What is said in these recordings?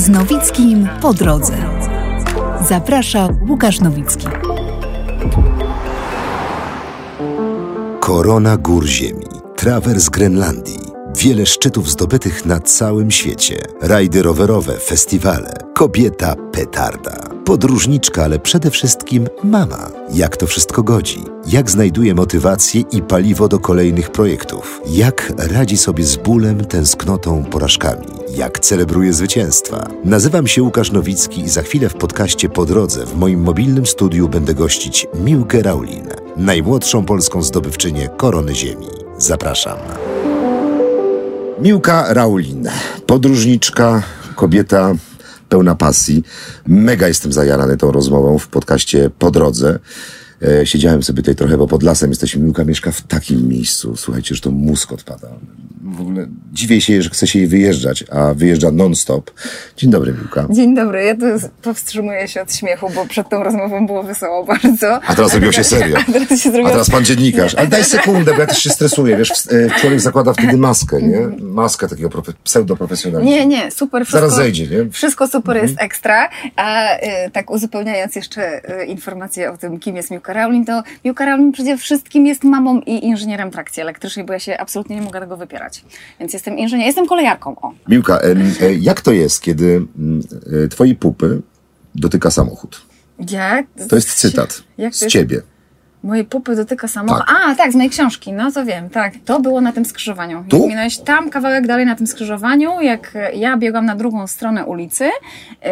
Z Nowickim po drodze. Zaprasza Łukasz Nowicki. Korona gór ziemi, trawers Grenlandii, wiele szczytów zdobytych na całym świecie, rajdy rowerowe, festiwale, kobieta petarda, podróżniczka, ale przede wszystkim mama. Jak to wszystko godzi? Jak znajduje motywację i paliwo do kolejnych projektów? Jak radzi sobie z bólem, tęsknotą, porażkami? Jak celebruje zwycięstwa? Nazywam się Łukasz Nowicki i za chwilę w podcaście Po drodze w moim mobilnym studiu będę gościć Miłkę Raulin, najmłodszą polską zdobywczynię Korony Ziemi. Zapraszam. Miłka Raulin, podróżniczka, kobieta pełna pasji. Mega jestem zajarany tą rozmową w podcaście Po drodze. E, siedziałem sobie tutaj trochę, bo pod lasem jesteśmy. Miłka mieszka w takim miejscu. Słuchajcie, że to mózg odpada. W ogóle dziwię się, że chce się jej wyjeżdżać, a wyjeżdża non-stop. Dzień dobry, Miłka. Dzień dobry, ja tu powstrzymuję się od śmiechu, bo przed tą rozmową było wesoło bardzo. A teraz zrobiło się serio. A teraz, się zrobiło... a teraz pan dziennikarz. Ale daj sekundę, bo ja też się stresuję. Wiesz, e, człowiek zakłada wtedy maskę, nie? Maskę takiego profe- pseudoprofesjonalizmu. Nie, nie, super. Wszystko, Zaraz zejdzie, nie? Wszystko super jest ekstra. A y, tak uzupełniając jeszcze y, informację o tym, kim jest Miłka Raulin, to Miłka Raulin przede wszystkim jest mamą i inżynierem trakcji elektrycznej, bo ja się absolutnie nie mogę tego wypierać. Więc jestem inżynierem, jestem kolejarką. O. Miłka, e, e, jak to jest, kiedy mm, e, twojej pupy dotyka samochód? Jak? To jest cytat Jak to z ciebie. Moje pupy dotyka samochód. Tak. A, tak, z mojej książki, no to wiem, tak. To było na tym skrzyżowaniu. Tu? Minąłeś tam kawałek dalej na tym skrzyżowaniu, jak ja biegłam na drugą stronę ulicy yy,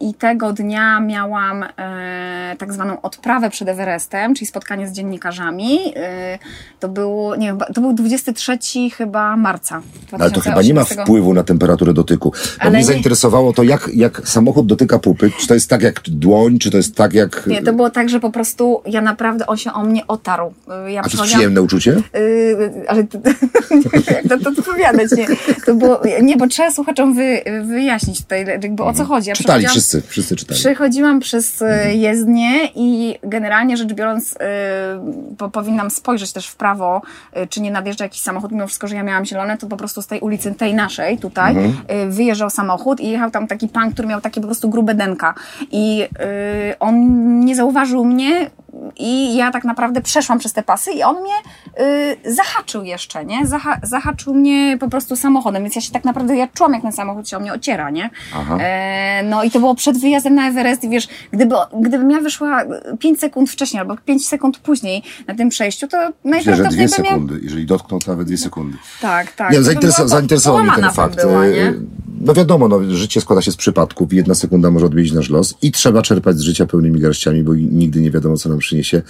i tego dnia miałam yy, tak zwaną odprawę przed Everestem, czyli spotkanie z dziennikarzami. Yy, to było, nie to był 23 chyba marca. Ale to chyba nie ma 2018. wpływu na temperaturę dotyku. Bo mnie nie- zainteresowało to, jak, jak samochód dotyka pupy. Czy to jest tak jak dłoń, czy to jest tak jak... Nie, to było tak, że po prostu ja naprawdę, on się o mnie otarł. Yy, Ja A to jest przyjemne uczucie? Yy, ale to, jak to, to odpowiadać, nie? To było, nie, bo trzeba słuchaczom wy, wyjaśnić tutaj, jakby o co chodzi. Ja Czytali wszyscy, wszyscy czytali. Przechodziłam przez e, jezdnię i generalnie rzecz biorąc, e, po, powinnam spojrzeć też w prawo, czy nie nadjeżdża jakiś samochód, mimo wszystko, że ja miałam zielone, to po prostu z tej ulicy, tej naszej tutaj, e, wyjeżdżał samochód i jechał tam taki pan, który miał takie po prostu grube denka. I on nie zauważył mnie, i ja tak naprawdę przeszłam przez te pasy i on mnie y, zahaczył jeszcze, nie? Zaha zahaczył mnie po prostu samochodem, więc ja się tak naprawdę, ja czułam jak ten samochód się o mnie ociera, nie? Aha. E, no i to było przed wyjazdem na Everest i wiesz, gdyby, gdybym ja wyszła 5 sekund wcześniej albo 5 sekund później na tym przejściu, to Myślę, że dwie najprawdopodobniej miała... sekundy. Jeżeli dotknął, to nawet dwie sekundy. Tak, tak. Nie, zainteresował, zainteresował mnie ten fakt. Była, nie? No wiadomo, no, życie składa się z przypadków i jedna sekunda może odmienić nasz los i trzeba czerpać z życia pełnymi garściami, bo nigdy nie wiadomo, co nam przyniesie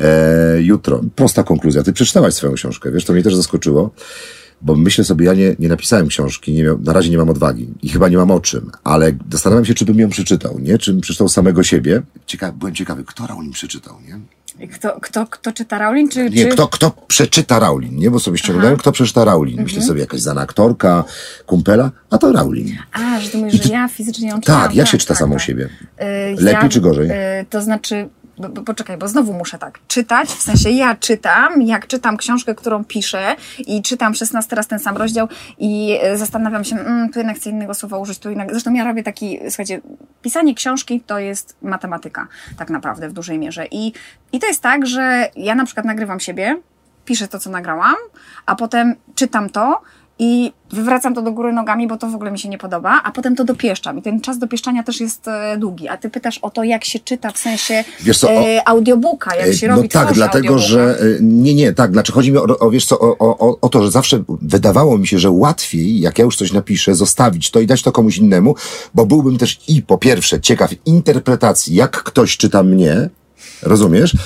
e, jutro. Prosta konkluzja. Ty przeczytałaś swoją książkę, wiesz, to mnie też zaskoczyło, bo myślę sobie, ja nie, nie napisałem książki, nie miał, na razie nie mam odwagi i chyba nie mam o czym, ale zastanawiam się, czy bym ją przeczytał, nie? Czy bym przeczytał samego siebie. Ciekawy, byłem ciekawy, kto Raulin przeczytał, nie? Kto, kto, kto czyta Raulin, czy... Nie, czy... kto, kto przeczyta Raulin, nie? Bo sobie ściągnąłem, kto przeczyta Raulin. Myślę Mhm. sobie, jakaś znana aktorka, kumpela, a to Raulin. A, że ty mówisz, że ja fizycznie ją czytałam. Tak, jak się czyta samą siebie? Y, Lepiej czy gorzej? y, to znaczy, bo, bo, poczekaj, bo znowu muszę tak czytać, w sensie ja czytam, jak czytam książkę, którą piszę i czytam 16 raz ten sam rozdział i y, zastanawiam się, mm, tu jednak chcę innego słowa użyć, tu jednak, zresztą ja robię taki, słuchajcie, pisanie książki to jest matematyka, tak naprawdę w dużej mierze. I, i to jest tak, że ja na przykład nagrywam siebie, piszę to, co nagrałam, a potem czytam to i wywracam to do góry nogami, bo to w ogóle mi się nie podoba, a potem to dopieszczam. I ten czas dopieszczania też jest e, długi. A ty pytasz o to, jak się czyta, w sensie co, e, audiobooka, jak się no robi tak, tworzy dlatego, audiobooka. że y, nie, nie, tak, znaczy chodzi mi o, o wiesz co, o, o, o to, że zawsze wydawało mi się, że łatwiej, jak ja już coś napiszę, zostawić to i dać to komuś innemu, bo byłbym też i po pierwsze ciekaw interpretacji, jak ktoś czyta mnie, rozumiesz?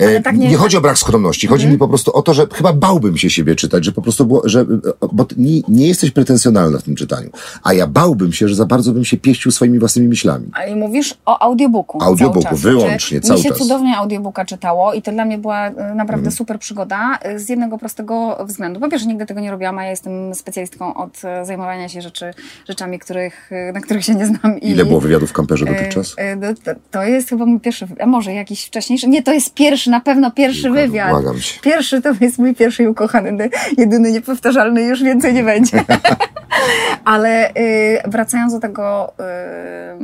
E, Ale tak nie- nie chodzi o brak skromności, chodzi mi po prostu o to, że chyba bałbym się siebie czytać, że po prostu było, że, bo ty nie, nie jesteś pretensjonalna w tym czytaniu, a ja bałbym się, że za bardzo bym się pieścił swoimi własnymi myślami. Ale mówisz o audiobooku. Audiobooku, cały czas. wyłącznie, cały Mi się czas. Mhm. cudownie audiobooka czytało i to dla mnie była e, naprawdę super przygoda e, z jednego prostego względu. Po pierwsze, nigdy tego nie robiłam, a ja jestem specjalistką od e, zajmowania się rzeczy, rzeczami, których, e, na których się nie znam. I, Ile było wywiadów w kamperze e, dotychczas? e, to, to jest chyba mój pierwszy, a może jakiś wcześniejszy. Nie, to jest pierwszy, na pewno pierwszy wywiad. błagam cię. Pierwszy to jest mój pierwszy i ukochany, jedyny, niepowtarzalny, już więcej nie będzie. Ale y, wracając do tego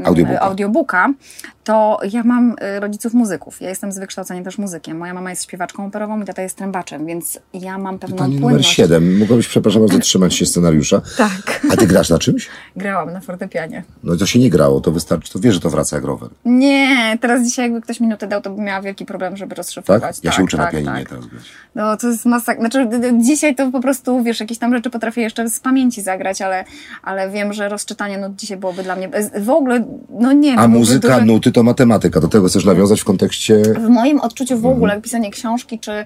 y, Audiobooka. audiobooka, to ja mam y, rodziców muzyków. Ja jestem z wykształcenia też muzykiem. Moja mama jest śpiewaczką operową, mój tata jest trębaczem, więc ja mam pewną numer płynność. 7. Mogłabyś, przepraszam bardzo, trzymać się scenariusza. Tak. A ty grasz na czymś? Grałam na fortepianie. No to się nie grało, to wystarczy, to wiesz, że to wraca jak rower. Nie, teraz dzisiaj jakby ktoś minutę dał, to bym miała wielki problem, żeby Tak? Ja się uczę na tak, pianinie tak. No to jest masak. Znaczy dzisiaj to po prostu, wiesz, jakieś tam rzeczy potrafię jeszcze z pamięci zagrać, ale, ale wiem, że rozczytanie nut dzisiaj byłoby dla mnie... W ogóle, no nie A muzyka, nuty to matematyka. Do tego chcesz nawiązać w kontekście... W moim odczuciu w Mhm. ogóle pisanie książki, czy y,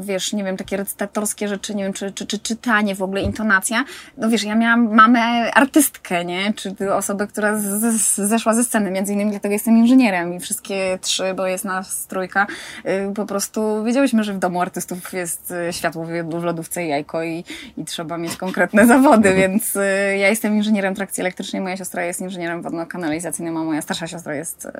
wiesz, nie wiem, takie recytatorskie rzeczy, nie wiem, czy, czy, czy czytanie, w ogóle intonacja. No wiesz, ja miałam mamę artystkę, nie? Czy osobę, która z, z, zeszła ze sceny, między innymi dlatego jestem inżynierem i wszystkie trzy, bo jest nas trójka, po prostu wiedziałyśmy, że w domu artystów jest y, światło w lodówce i jajko i, i trzeba mieć konkretne zawody, więc y, ja jestem inżynierem trakcji elektrycznej, moja siostra jest inżynierem wodno-kanalizacyjnym, a moja starsza siostra jest y,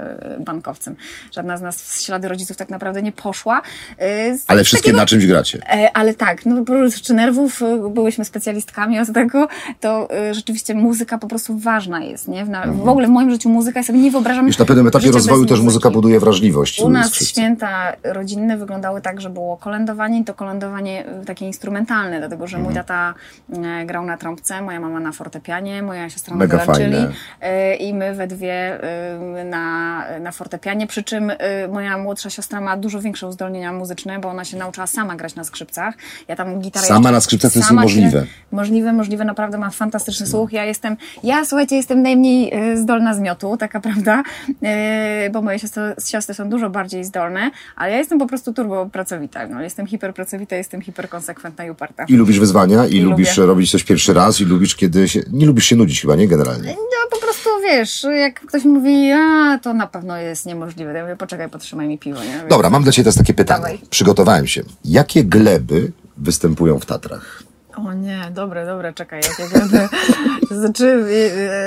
bankowcem. Żadna z nas w ślady rodziców tak naprawdę nie poszła. Y, z Ale wszystkie takiego- na czymś gracie. E, Ale tak, no oprócz nerwów y, byłyśmy specjalistkami od tego, to y, rzeczywiście muzyka po prostu ważna jest, nie? W, na, w ogóle w moim życiu muzyka, ja sobie nie wyobrażam Wiesz, na pewnym etapie rozwoju też muzyka buduje wrażliwość. U nas wszyscy. Święta rodzinne wyglądały tak, że było kolędowanie i to kolędowanie y, takie instrumentalne, dlatego że Mhm. mój tata e, grał na trąbce, moja mama na fortepianie, moja siostra na fajne. e, i my we dwie y, na, na fortepianie, przy czym y, moja młodsza siostra ma dużo większe uzdolnienia muzyczne, bo ona się nauczyła sama grać na skrzypcach. Ja tam gitarę Sama jeszcze- na skrzypcach to jest sama niemożliwe. Możliwe, możliwe, naprawdę mam fantastyczny słuch. Ja jestem, ja słuchajcie, jestem najmniej y, zdolna z miotu, taka prawda, y, bo moje siostry, siostry są dużo bardziej zdolne, ale ja jestem po prostu turbo pracowita. No, jestem hiperpracowita, jestem hiperkonsekwentna i uparta. I lubisz wyzwania, i, I lubisz lubię. robić coś pierwszy raz, i lubisz kiedy się... Nie lubisz się nudzić chyba, nie? Generalnie. No po prostu wiesz, jak ktoś mówi, a to na pewno jest niemożliwe. Ja mówię, poczekaj, potrzymaj mi piwo, nie? Dobra, mam dla Ciebie teraz takie pytanie. Dawaj. Przygotowałem się. Jakie gleby występują w Tatrach? O nie, dobre, dobre, czekaj, jakie gleby. To znaczy,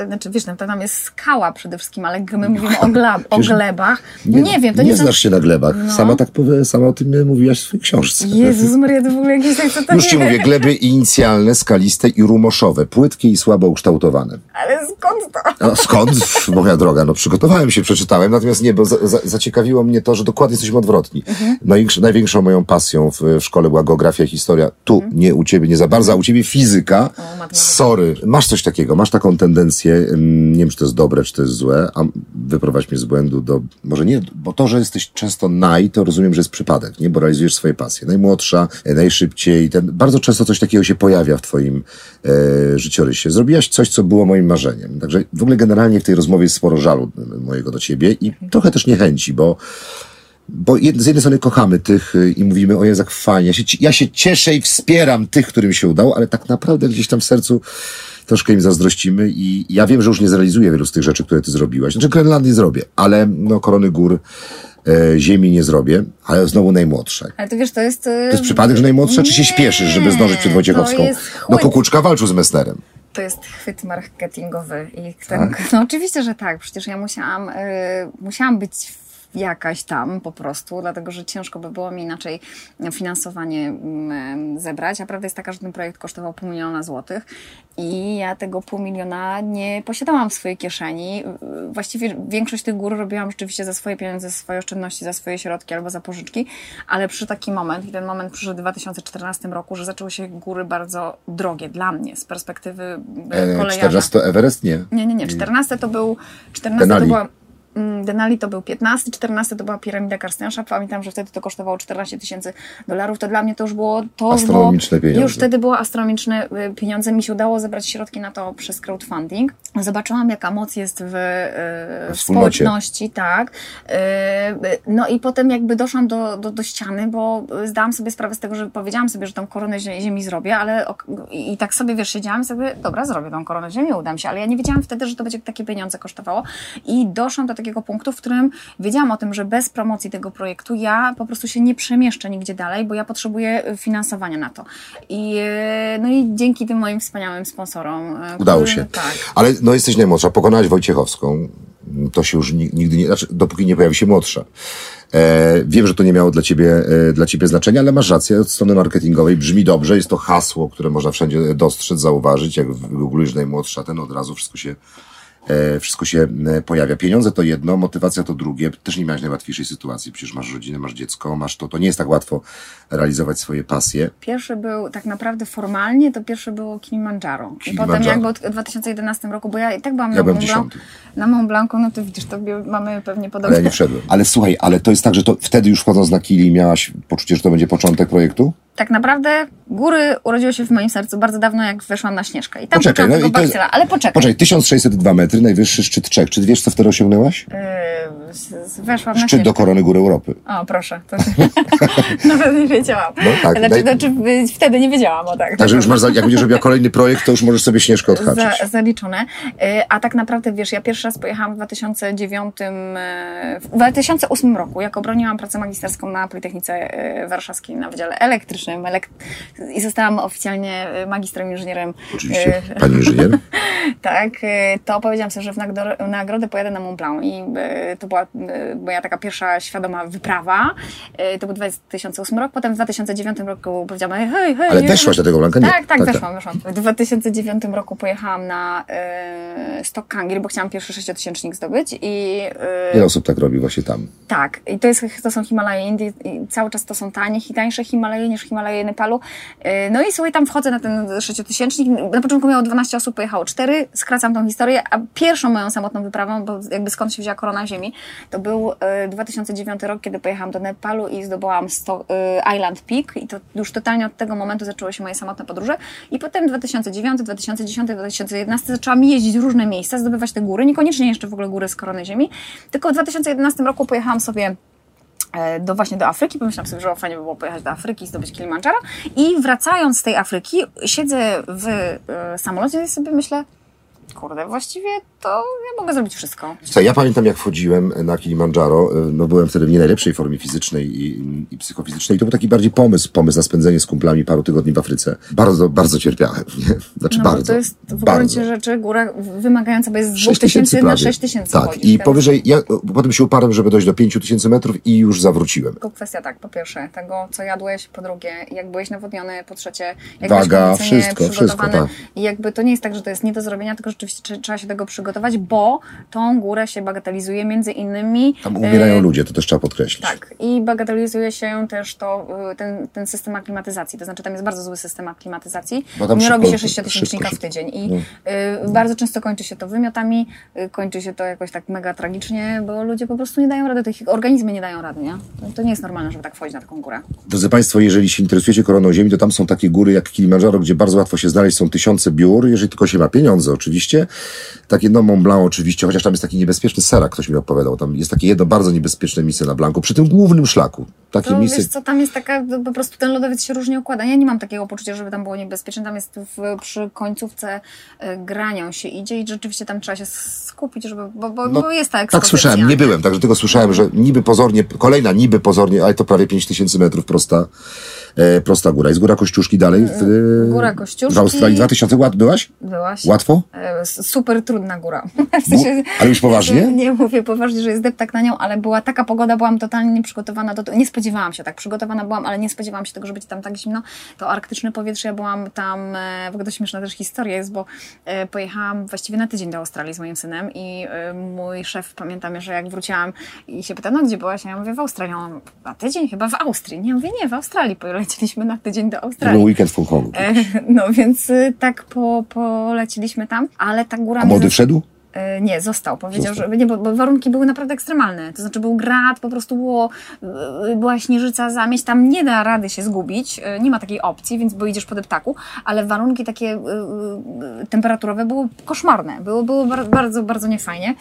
yy, znaczy, wiesz, no, to tam jest skała przede wszystkim, ale my mówimy o, o glebach. Nie, wiem, to nie, nie znasz się na glebach. No. Sama tak powie, sama o tym mówiłaś w swojej książce. Jezus Maria, to w ogóle jakieś tak, co to Już ci nie- mówię, gleby inicjalne, skaliste i rumoszowe, płytkie i słabo ukształtowane. Ale skąd to? No, skąd? Moja droga, no przygotowałem się, przeczytałem, natomiast nie, bo za, za, zaciekawiło mnie to, że dokładnie jesteśmy odwrotni. Mhm. Największ, największą moją pasją w, w szkole była geografia historia. Tu, Mhm. nie u ciebie, nie za bardzo, a u ciebie fizyka. Sorry. Masz coś takiego, masz taką tendencję, nie wiem, czy to jest dobre, czy to jest złe, a wyprowadź mnie z błędu do, może nie, bo to, że jesteś często naj, to rozumiem, że jest przypadek, nie? Bo realizujesz swoje pasje. Najmłodsza, e, najszybciej, ten, bardzo często coś takiego się pojawia w twoim e, życiorysie. Zrobiłaś coś, co było moim marzeniem. Także w ogóle generalnie w tej rozmowie jest sporo żalu mojego do ciebie i trochę też niechęci, bo bo z jednej strony kochamy tych y, i mówimy, o jak fajnie, ja się, ja się cieszę i wspieram tych, którym się udało, ale tak naprawdę gdzieś tam w sercu troszkę im zazdrościmy i ja wiem, że już nie zrealizuję wielu z tych rzeczy, które ty zrobiłaś. Znaczy Grenlandię zrobię, ale no Korony Gór, e, Ziemi nie zrobię, ale znowu najmłodsze. Ale to wiesz, to jest... To jest przypadek, że najmłodsza, czy się śpieszysz, żeby zdążyć przed Wojciechowską? No. Kukuczka walczył z Messnerem. To jest chwyt marketingowy. I ten, Tak? No oczywiście, że tak. Przecież ja musiałam, y, musiałam być jakaś tam po prostu, dlatego że ciężko by było mi inaczej finansowanie mm, zebrać. A prawda jest taka, że ten projekt kosztował pół miliona złotych i ja tego pół miliona nie posiadałam w swojej kieszeni. Właściwie większość tych gór robiłam rzeczywiście za swoje pieniądze, za swoje oszczędności, za swoje środki albo za pożyczki, ale przy taki moment, i ten moment przyszedł w 2014 roku, że zaczęły się góry bardzo drogie dla mnie z perspektywy e, E, kolejarza. 14 to Everest? Nie. Nie, nie, nie. 14 to był. 14 Denali. to była. Mm, Denali to był 15, 14 to była piramida Karstensza. Pamiętam, że wtedy to kosztowało 14 tysięcy dolarów. To dla mnie to już było. To już było, Astronomiczne pieniądze. Już wtedy było astronomiczne y, pieniądze. Mi się udało zebrać środki na to przez crowdfunding. Zobaczyłam, jaka moc jest w, y, w społeczności, tak. Y, No i potem jakby doszłam do, do, do ściany, bo zdałam sobie sprawę z tego, że powiedziałam sobie, że tą koronę zie- ziemi zrobię, ale i, tak sobie wiesz, siedziałam i sobie, dobra, zrobię tą koronę ziemi, udam się, ale ja nie wiedziałam wtedy, że to będzie takie pieniądze kosztowało i doszłam do takiego punktu, w którym wiedziałam o tym, że bez promocji tego projektu ja po prostu się nie przemieszczę nigdzie dalej, bo ja potrzebuję y, finansowania na to. I, y, no i dzięki tym moim wspaniałym sponsorom. y, Udało się. Tak. Ale no jesteś najmłodsza, pokonałaś Wojciechowską. to się już ni- nigdy nie, znaczy dopóki nie pojawi się młodsza. E, wiem, że to nie miało dla ciebie, e, dla ciebie znaczenia, ale masz rację, od strony marketingowej brzmi dobrze, jest to hasło, które można wszędzie dostrzec, zauważyć, jak wygooglujesz najmłodsza, ten od razu wszystko się e, wszystko się e, pojawia. Pieniądze to jedno, motywacja to drugie. Też nie miałeś najłatwiejszej sytuacji. Przecież masz rodzinę, masz dziecko, masz to. To nie jest tak łatwo realizować swoje pasje. Pierwszy był tak naprawdę formalnie, to pierwszy było Kilimandżaro. I potem jakby od- w 2011 roku, bo ja i tak byłam Ja na Mont Blanc. Na Mont Blancu, no to widzisz, to mamy pewnie Ale podobne. ja nie wszedłem. Ale słuchaj, ale to jest tak, że to wtedy już wchodząc na Kili miałaś poczucie, że to będzie początek projektu? Tak naprawdę góry urodziły się w moim sercu bardzo dawno, jak weszłam na Śnieżkę. I tam Poczekaj, no i to bakcyla. Ale poczekaj. Poczekaj, 1602 metry, najwyższy szczyt Czech. Czy wiesz, co wtedy osiągnęłaś? Yy, weszłam na Szczyt Śnieżkę. do korony góry Europy. O, proszę. To... Nawet nie wiedziałam. No tak, znaczy, daj- znaczy, wtedy nie wiedziałam, o tak. Także już masz, jak będziesz robiła kolejny projekt, to już możesz sobie Śnieżkę odhaczyć. Za, zaliczone. Y, A tak naprawdę, wiesz, ja pierwszy raz pojechałam w 2009, y, w 2008 roku, jak obroniłam pracę magisterską na Politechnice y, Warszawskiej na Wydziale Elektrycznym elek i zostałam oficjalnie magistrem inżynierem. Oczywiście, pani inżynier. tak, to powiedziałam sobie, że w nagro- nagrodę pojadę na Mont Blanc i to była y, moja taka pierwsza świadoma wyprawa. Y, To był 2008 rok, potem w 2009 roku powiedziałam, hej, hej, hej. Ale weszłaś do tego Blanka? Nie. Tak, tak, Tak, weszłam, weszłam. W 2009 roku pojechałam na y, Stok Kangir, bo chciałam pierwszy sześciotysięcznik zdobyć i y, Wiele osób tak robi właśnie tam. tak, i to, jest, to są Himalaje Indii i cały czas to są tanie, i tańsze Himalaje niż Himalaje Nepalu. Yy, No i słuchaj, tam wchodzę na ten sześciotysięcznik. Na początku miało 12 osób, pojechało 4. Skracam tą historię, a pierwszą moją samotną wyprawą, bo jakby skąd się wzięła korona ziemi, to był yy, 2009 rok, kiedy pojechałam do Nepalu i zdobyłam yy, Island Peak i to już totalnie od tego momentu zaczęły się moje samotne podróże. I potem 2009, 2010, 2011 zaczęłam jeździć w różne miejsca, zdobywać te góry, niekoniecznie jeszcze w ogóle góry z korony ziemi, tylko w 2011 roku pojechałam sobie e, do właśnie do Afryki. Pomyślałam sobie, że fajnie by było pojechać do Afryki i zdobyć Kilimandżaro. I wracając z tej Afryki, siedzę w e, samolocie i sobie myślę, kurde, właściwie to ja mogę zrobić wszystko. Słuchaj, ja pamiętam jak wchodziłem na Kilimandżaro, no byłem wtedy w nie najlepszej formie fizycznej i, i psychofizycznej. To był taki bardziej pomysł, pomysł na spędzenie z kumplami paru tygodni w Afryce. Bardzo, bardzo cierpiałem. Nie? Znaczy No, bardzo. to jest w gruncie rzeczy góra wymagająca, bo jest z 6 2000 na prawie. 6000 Tak, i teraz. powyżej, ja potem się uparłem, żeby dojść do 5000 metrów i już zawróciłem. Tylko kwestia tak, po pierwsze, tego, co jadłeś, po drugie, jak byłeś nawodniony, po trzecie, jak Waga, byłeś wszystko, przygotowany. wszystko, tak. I jakby to nie jest tak, że to jest nie do zrobienia, tylko rzeczywiście trze- trzeba się tego przygotować, bo tą górę się bagatelizuje między innymi. Tam umierają e, ludzie, to też trzeba podkreślić. Tak, i bagatelizuje się też to, y, ten, ten system aklimatyzacji. To znaczy, tam jest bardzo zły system aklimatyzacji. Nie szybko- robi się szybko, sześciotysięcznika w szybko. tydzień. I No. y, bardzo często kończy się to wymiotami, y, kończy się to jakoś tak mega tragicznie, bo ludzie po prostu nie dają rady, ich organizmy nie dają rady, nie? To, to nie jest normalne, żeby tak wchodzić na taką górę. Drodzy Państwo, jeżeli się interesujecie koroną Ziemi, to tam są takie góry jak Kilimandżaro, gdzie bardzo łatwo się znaleźć, są tysiące biur, jeżeli tylko się ma pieniądze oczywiście. Takie no Mont Blanc oczywiście, chociaż tam jest taki niebezpieczny serak, ktoś mi opowiadał, tam jest takie jedno bardzo niebezpieczne miejsce na Blanku, przy tym głównym szlaku. Takie To miejsce... wiesz co, tam jest taka, po prostu ten lodowiec się różnie układa. Ja nie mam takiego poczucia, żeby tam było niebezpieczne. Tam jest w, przy końcówce y, granią się idzie i rzeczywiście tam trzeba się skupić, żeby, bo, bo, bo jest ta Tak ekspozycja. słyszałem, nie byłem, także tylko słyszałem, że niby pozornie, kolejna niby pozornie, ale to prawie 5000 metrów prosta, e, prosta góra. Jest góra Kościuszki dalej w, e, Góra Kościuszki. w Australii. 2000 łat byłaś? Byłaś? Łatwo? E, Super trudna góra. W Bu- ale już poważnie? Nie mówię poważnie, że jest deptak na nią, ale była taka pogoda, byłam totalnie nieprzygotowana do tego. Nie spodziewałam się tak. Przygotowana byłam, ale nie spodziewałam się tego, że będzie tam tak zimno. To arktyczne powietrze, ja byłam tam, e, w ogóle to śmieszna też historia jest, bo e, pojechałam właściwie na tydzień do Australii z moim synem i e, mój szef, pamiętam, że jak wróciłam i się pyta, no gdzie byłaś? Ja mówię, w Australii. On, na tydzień? Chyba w Austrii. Nie, mówię, nie, w Australii. Poleciliśmy na tydzień do To Australii. był weekend w. E, No więc y, tak po, poleciliśmy tam, ale ta góra... A młody wszedł? E, Nie, został. Powiedział, Został. że nie, bo, bo warunki były naprawdę ekstremalne. To znaczy był grad, po prostu było, y, była śnieżyca, zamieść. Tam nie da rady się zgubić. e, Nie ma takiej opcji, więc bo idziesz po deptaku, ale warunki takie temperaturowe były koszmarne. Było, było bar- bardzo, bardzo niefajnie.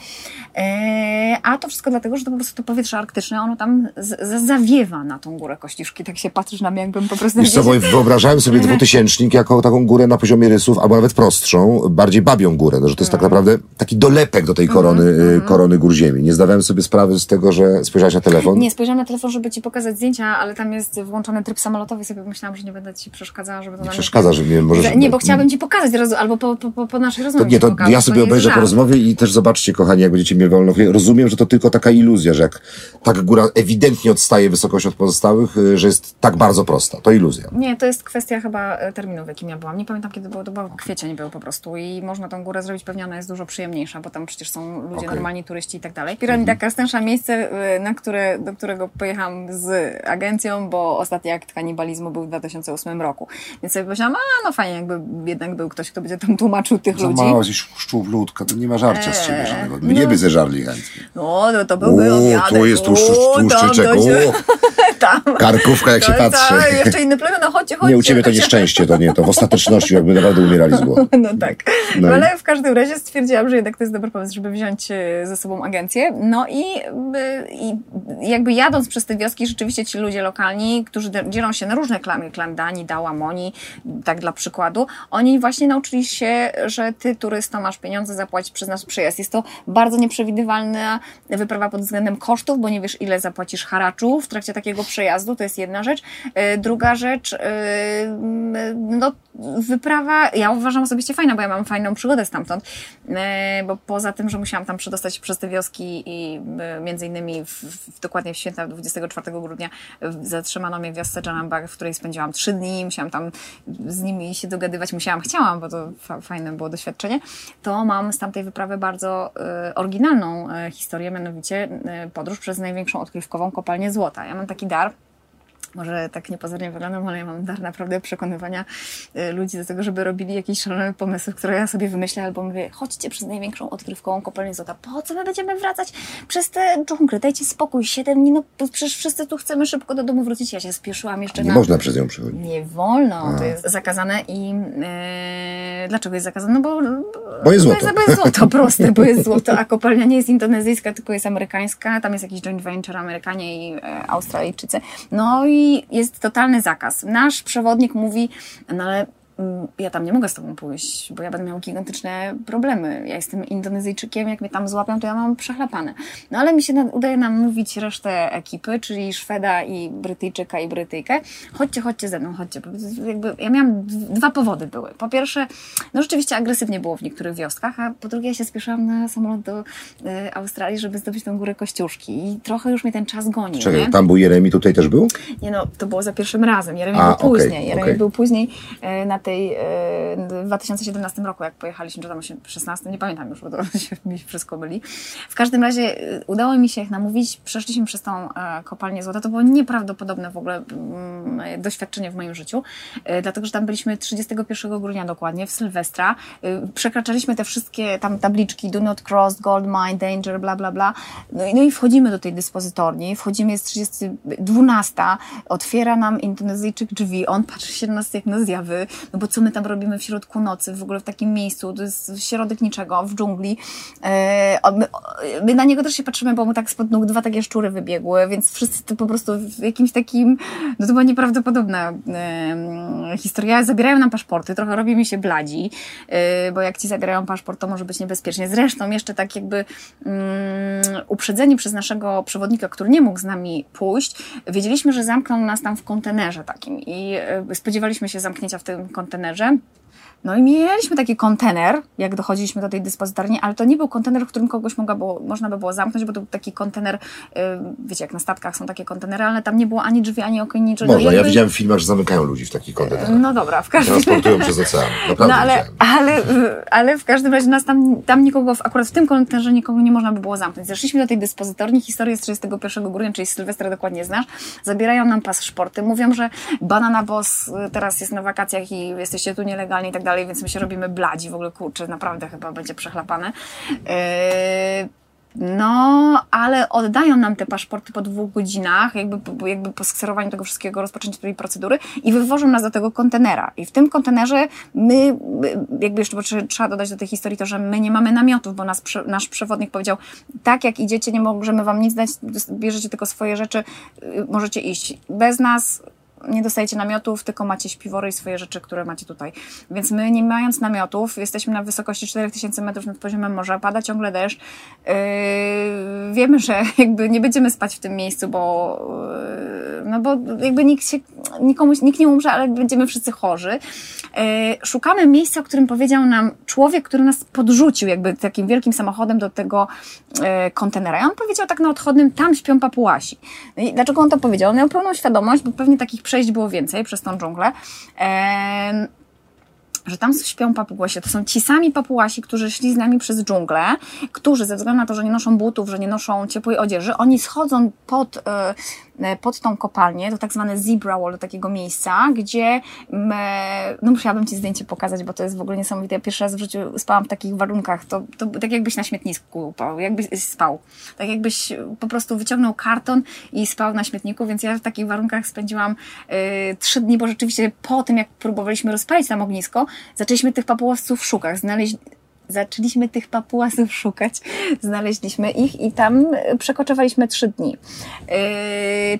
E, A to wszystko dlatego, że to po prostu to powietrze arktyczne, ono tam z, zawiewa na tą górę Kościuszki. Tak się patrzysz na mnie, jakbym po prostu... Wiesz co, wyobrażałem sobie Mhm. dwutysięcznik jako taką górę na poziomie rysów, albo nawet prostszą, bardziej babią górę, no, że to jest tak Mhm. naprawdę taki dolew nalepek do tej korony, y, korony gór ziemi. Nie zdawałem sobie sprawy z tego, że spojrzałaś na telefon. Nie, spojrzałam na telefon, żeby ci pokazać zdjęcia, ale tam jest włączony tryb samolotowy i sobie pomyślałam, że nie będę ci przeszkadzała, żeby to Nie przeszkadza, że mnie możesz... Nie, bo chciałabym ci pokazać roz... albo po, po, po, po naszej To rozmowie nie, to ci pokazać, ja sobie nie obejrzę po rozmowie i też zobaczcie, kochani, jak będziecie mnie wolno. Rozumiem, że to tylko taka iluzja, że jak tak góra ewidentnie odstaje wysokość od pozostałych, y, że jest tak bardzo prosta. To iluzja. Nie, to jest kwestia chyba e, terminu, w jakim ja byłam. Nie pamiętam, kiedy było, to był kwiecień był po prostu i można tą górę zrobić, pewnie ona jest dużo przyjemniejsza, bo tam przecież są ludzie. Mhm. normalni turyści i tak dalej. Piramida Karstensza, miejsce, e, na które, do którego pojechałam z agencją, bo ostatni akt kanibalizmu był w 2008 roku. Więc sobie pomyślałam, a no fajnie, jakby jednak był ktoś, kto będzie tam tłumaczył tych Za ludzi. mało jesteś szczuwlutka, to nie ma żarcia z ciebie Eee, żadnego. Mnie no. by zeżarli chętnie. No, no to byłby O, tu jest tłuszcz, tłuszczyczek. to się- O, tam. karkówka jak się To patrzy. jest, a, jeszcze inne plemię, no chodźcie, chodźcie. Nie, u ciebie to nieszczęście, to nie, to w ostateczności jakby naprawdę umierali z głodu. No tak. No Ale w każdym razie stwierdziłam, że jednak to jest dobry pomysł, żeby wziąć e, ze sobą agencję. No i, e, i jakby jadąc przez te wioski, rzeczywiście ci ludzie lokalni, którzy dzielą się na różne klamy, klan Dani, Dała, tak dla przykładu, oni właśnie nauczyli się, że ty turysto masz pieniądze zapłacić przez nasz przyjazd. Jest to bardzo nieprzewidywalna wyprawa pod względem kosztów, bo nie wiesz ile zapłacisz haraczu w trakcie takiego przejazdu, to jest jedna rzecz. E, Druga rzecz, no wyprawa, ja uważam osobiście fajna, bo ja mam fajną przygodę stamtąd, e, bo poza tym, że musiałam tam przedostać się przez te wioski i e, między innymi w, w, dokładnie w święta 24 grudnia zatrzymano mnie w wiosce Janambag, w której spędziłam trzy dni, musiałam tam z nimi się dogadywać, musiałam, chciałam, bo to fa fajne było doświadczenie, to mam z tamtej wyprawy bardzo e, oryginalną e, historię, mianowicie e, podróż przez największą odkrywkową kopalnię złota. Ja mam taki dar, może tak niepozornie wyglądam, ale ja mam dar naprawdę przekonywania y, ludzi do tego, żeby robili jakieś szalone pomysły, które ja sobie wymyślę, albo mówię, chodźcie przez największą odkrywkową kopalnię złota. Po co my będziemy wracać przez te dżungle? Dajcie spokój, siedem dni, no bo przecież wszyscy tu chcemy szybko do domu wrócić. Ja się spieszyłam jeszcze Nie na... można przez nią przechodzić. Nie wolno, to jest zakazane i e, dlaczego jest zakazane? No bo, Bo jest złoto. Bo jest złoto, proste, bo jest złoto, a kopalnia nie jest indonezyjska, tylko jest amerykańska, tam jest jakiś joint venture Amerykanie i e, Australijczycy. No i jest totalny zakaz. Nasz przewodnik mówi, no ale ja tam nie mogę z tobą pójść, bo ja będę miał gigantyczne problemy. Ja jestem Indonezyjczykiem, jak mnie tam złapią, to ja mam przechlapane. No ale mi się na- udaje namówić resztę ekipy, czyli Szweda i Brytyjczyka i Brytyjkę. Chodźcie, chodźcie ze mną, chodźcie. Jakby, ja miałam dwa powody były. Po pierwsze, no rzeczywiście agresywnie było w niektórych wioskach, a po drugie ja się spieszyłam na samolot do e, Australii, żeby zdobyć tą górę Kościuszki i trochę już mnie ten czas gonił, nie? Czekaj, tam był Jeremi, tutaj też był? Nie no, to było za pierwszym razem. Jeremi był później. Jeremi okej. był później e, na tej, e, w 2017 roku, jak pojechaliśmy, czy tam 16, nie pamiętam już, bo to się mi wszystko myli. W każdym razie e, udało mi się ich namówić, przeszliśmy przez tą e, kopalnię złota. To było nieprawdopodobne w ogóle mm, doświadczenie w moim życiu, dlatego, że tam byliśmy 31 grudnia dokładnie, w Sylwestra. Przekraczaliśmy te wszystkie tam tabliczki, do not cross, gold mine, danger, bla, bla, bla. No i, no i wchodzimy do tej dyspozytorni, wchodzimy, jest 30, 12, otwiera nam Indonezyjczyk drzwi, on patrzy się na nas jak na zjawy, no bo co my tam robimy w środku nocy, w ogóle w takim miejscu, to jest środek niczego, w dżungli. E, my, na niego też się patrzymy, bo mu tak spod nóg dwa takie szczury wybiegły, więc wszyscy to po prostu w jakimś takim, no to była nieprawdopodobna historia. Zabierają nam paszporty, trochę robi mi się bladzi, e, bo jak ci zabierają paszport, to może być niebezpiecznie. Zresztą jeszcze tak jakby mm, uprzedzeni przez naszego przewodnika, który nie mógł z nami pójść, wiedzieliśmy, że zamkną nas tam w kontenerze takim i e, spodziewaliśmy się zamknięcia w tym kontenerze kontenerze. No i mieliśmy taki kontener, jak dochodziliśmy do tej dyspozytorni, ale to nie był kontener, w którym kogoś mogła było, można by było zamknąć, bo to był taki kontener, y, wiecie, jak na statkach są takie kontenery, ale tam nie było ani drzwi, ani okien, niczego. Można, ja widziałem w filmach, że zamykają ludzi w takich kontenerach. No dobra, w każdym Transportują przez ocean. Naprawdę no ale, ale, ale w każdym razie nas tam, tam nikogo, akurat w tym kontenerze nikogo nie można by było zamknąć. Zeszliśmy do tej dyspozytorni, historię z 31 grudnia, czyli Sylwestra dokładnie znasz. Zabierają nam paszporty, mówią, że Banana Boss y, teraz jest na wakacjach i jesteście tu nielegalnie i tak dalej, więc my się robimy bladzi, w ogóle kurczę, naprawdę chyba będzie przechlapane. Yy, no, ale oddają nam te paszporty po dwóch godzinach, jakby, jakby po skserowaniu tego wszystkiego, rozpoczęciu tej procedury i wywożą nas do tego kontenera. I w tym kontenerze my, jakby jeszcze bo trze- trzeba dodać do tej historii to, że my nie mamy namiotów, bo nas, nasz przewodnik powiedział, tak jak idziecie, nie możemy wam nic dać, bierzecie tylko swoje rzeczy, y, możecie iść. Bez nas nie dostajecie namiotów, tylko macie śpiwory i swoje rzeczy, które macie tutaj. Więc my nie mając namiotów, jesteśmy na wysokości 4000 metrów nad poziomem morza, pada ciągle deszcz. Yy, wiemy, że jakby nie będziemy spać w tym miejscu, bo, yy, no bo jakby nikt się, nikomu, nikt nie umrze, ale będziemy wszyscy chorzy. Yy, szukamy miejsca, o którym powiedział nam człowiek, który nas podrzucił jakby takim wielkim samochodem do tego yy, kontenera. I on powiedział tak na odchodnym, tam śpią papułasi. No i dlaczego on to powiedział? On miał pełną świadomość, bo pewnie takich przejść było więcej przez tą dżunglę. Yy, że tam śpią papułasi. To są ci sami papułasi, którzy szli z nami przez dżunglę, którzy ze względu na to, że nie noszą butów, że nie noszą ciepłej odzieży, oni schodzą pod, e, pod tą kopalnię, to tak zwane zebra wall, do takiego miejsca, gdzie me, no musiałabym Ci zdjęcie pokazać, bo to jest w ogóle niesamowite. Ja pierwszy raz w życiu spałam w takich warunkach, to, to tak jakbyś na śmietnisku spał, jakbyś spał. Tak jakbyś po prostu wyciągnął karton i spał na śmietniku, więc ja w takich warunkach spędziłam y, trzy dni, bo rzeczywiście po tym, jak próbowaliśmy rozpalić tam ognisko, zaczęliśmy tych papułasców szukać, znaleźć zaczęliśmy tych papułasów szukać, znaleźliśmy ich i tam przekoczowaliśmy trzy dni. Yy,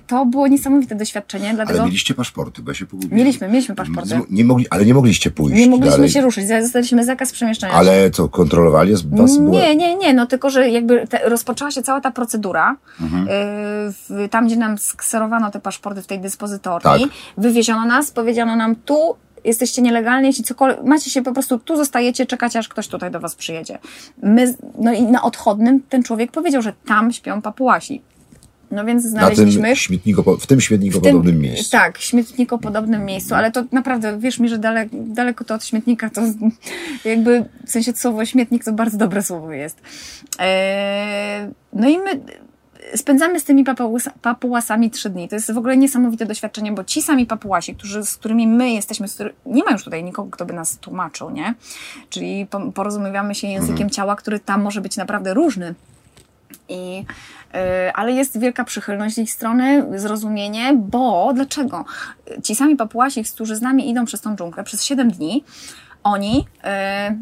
to było niesamowite doświadczenie, dlatego... Ale mieliście paszporty, bo ja się pogubiłem. Mieliśmy, mieliśmy paszporty. Nie mogli, ale nie mogliście pójść Nie mogliśmy dalej. się ruszyć, dostaliśmy zakaz przemieszczania się. Ale co, kontrolowali was? Było... Nie, nie, nie, no tylko, że jakby te, rozpoczęła się cała ta procedura, Mhm. w, tam gdzie nam skserowano te paszporty w tej dyspozytorni, Tak. wywieziono nas, powiedziano nam tu jesteście nielegalni, jeśli cokolwiek, macie się po prostu, tu zostajecie, czekacie, aż ktoś tutaj do was przyjedzie. My, no i na odchodnym ten człowiek powiedział, że tam śpią papułasi. No więc Na znaleźliśmy... tym śmietniko, w tym śmietnikopodobnym miejscu. Tak, śmietnikopodobnym miejscu, ale to naprawdę, wierz mi, że daleko, daleko to od śmietnika, to jakby, w sensie słowo śmietnik to bardzo dobre słowo jest. Eee, no i my spędzamy z tymi papułas, papułasami trzy dni. To jest w ogóle niesamowite doświadczenie, bo ci sami papułasi, którzy, z którymi my jesteśmy, nie ma już tutaj nikogo, kto by nas tłumaczył, nie? Czyli po- porozumiewamy się językiem ciała, który tam może być naprawdę różny. I, y, ale jest wielka przychylność z ich strony, zrozumienie, bo dlaczego? Ci sami papułasi, którzy z nami idą przez tą dżunglę przez 7 dni, oni, y,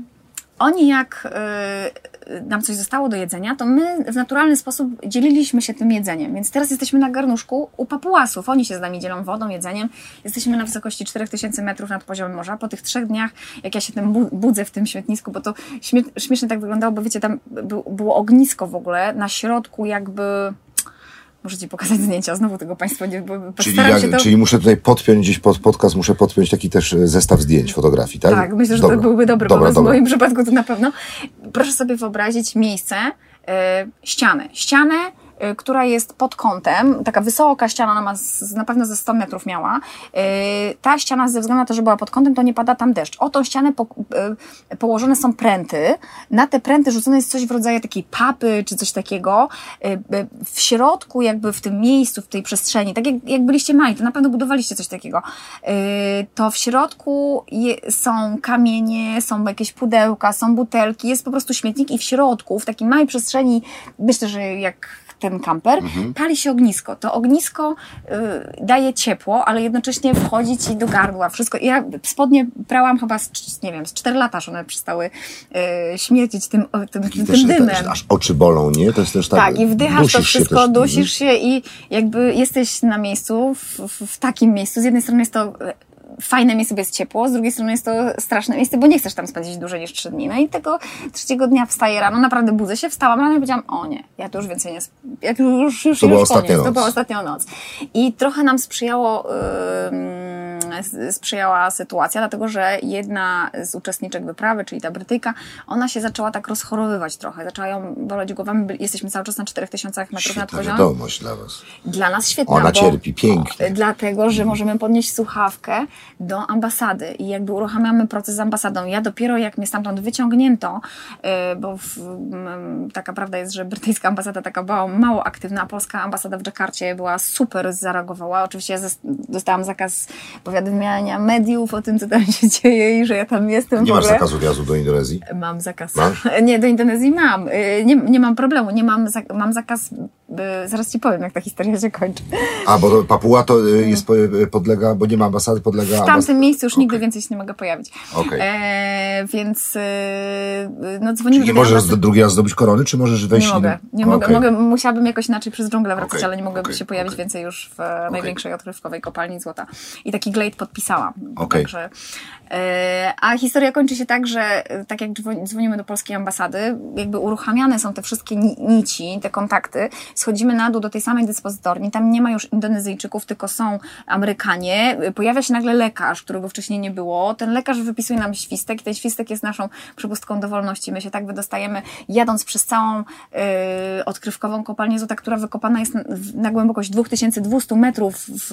oni jak y, nam coś zostało do jedzenia, to my w naturalny sposób dzieliliśmy się tym jedzeniem. Więc teraz jesteśmy na garnuszku u papułasów. Oni się z nami dzielą wodą, jedzeniem. Jesteśmy na wysokości 4000 metrów nad poziomem morza. Po tych trzech dniach, jak ja się tym bu- budzę w tym śmietnisku, bo to śmie- śmiesznie tak wyglądało, bo wiecie, tam był, było ognisko w ogóle, na środku jakby... Muszę Ci pokazać zdjęcia, znowu tego Państwo nie... Czyli, jak, się to... czyli muszę tutaj podpiąć gdzieś pod podcast, muszę podpiąć taki też e, zestaw zdjęć, fotografii, tak? Tak, myślę, że Dobra. to byłby dobry Dobra, dobra. w moim przypadku to na pewno. Proszę sobie wyobrazić miejsce, e, ścianę. Ścianę, która jest pod kątem, taka wysoka ściana, ona ma z, na pewno ze 100 metrów miała. E, ta ściana ze względu na to, że była pod kątem, to nie pada tam deszcz. O tą ścianę po, e, położone są pręty. Na te pręty rzucone jest coś w rodzaju takiej papy, czy coś takiego. W środku, jakby w tym miejscu, w tej przestrzeni, tak jak, jak byliście mali, to na pewno budowaliście coś takiego. To w środku je, są kamienie, są jakieś pudełka, są butelki, jest po prostu śmietnik i w środku, w takiej małej przestrzeni, myślę, że jak ten kamper, pali się ognisko. To ognisko y, daje ciepło, ale jednocześnie wchodzi ci do gardła. Wszystko. Ja spodnie prałam chyba z, nie wiem, z 4 lata, aż one przestały y, śmierdzić tym, tym, tym, też, dymem. aż oczy bolą, nie? To jest też tak. Tak, i wdychasz to dusisz się wszystko, też. Mhm. dusisz się i jakby jesteś na miejscu, w, w, takim miejscu. Z jednej strony jest to fajne miejsce, bo jest ciepło, z drugiej strony jest to straszne miejsce, bo nie chcesz tam spędzić dłużej niż trzy dni. No i tego trzeciego dnia wstaję rano, naprawdę budzę się, wstałam rano i powiedziałam, o nie, ja tu już więcej nie, ja tu już, już, To była już ostatnia koniec, to noc. była ostatnia noc. I trochę nam sprzyjało, s- sprzyjała sytuacja, dlatego że jedna z uczestniczek wyprawy, czyli ta Brytyjka, ona się zaczęła tak rozchorowywać trochę, zaczęła ją boleć byli- jesteśmy cały czas na 4000 metrów nad Świetna poziomem. wiadomość dla was. Dla nas świetna. Ona cierpi pięknie. Dlatego, że możemy podnieść słuchawkę do ambasady i jakby uruchamiamy proces z ambasadą. Ja dopiero jak mnie stamtąd wyciągnięto, yy, bo w, taka prawda jest, że brytyjska ambasada taka była mało aktywna, a polska ambasada w Dżakarcie była super, zareagowała. Oczywiście ja dostałam zakaz powiadamiania mediów o tym, co tam się dzieje i że ja tam jestem Nie masz zakazu wjazdu do Indonezji? Mam zakaz. Masz? Nie, do Indonezji mam. Y, Nie, nie mam problemu. Nie mam, mam zakaz y, zaraz ci powiem, jak ta historia się kończy. A, bo Papua to y, jest, y, podlega, bo nie ma ambasady, podlega... W tamtym miejscu już nigdy Okej. więcej się nie mogę pojawić. Okej. E, więc no dzwonimy Czyli nie możesz ambasady- drugi raz zdobyć korony, czy możesz wejść... Nie mogę, nie mogę, Okej. mogę. Musiałabym jakoś inaczej przez dżunglę wracać, ale nie mogę się pojawić więcej już w największej odkrywkowej kopalni złota. I taki glade podpisałam. Także, e, a historia kończy się tak, że e, tak jak dzwo- dzwonimy do polskiej ambasady, jakby uruchamiane są te wszystkie ni- nici, te kontakty, schodzimy na dół do tej samej dyspozytorni, tam nie ma już Indonezyjczyków, tylko są Amerykanie. Pojawia się nagle lekarz, którego wcześniej nie było. Ten lekarz wypisuje nam świstek i ten świstek jest naszą przepustką do wolności. My się tak wydostajemy, jadąc przez całą y, odkrywkową kopalnię złota, która wykopana jest na, na głębokość 2200 metrów w,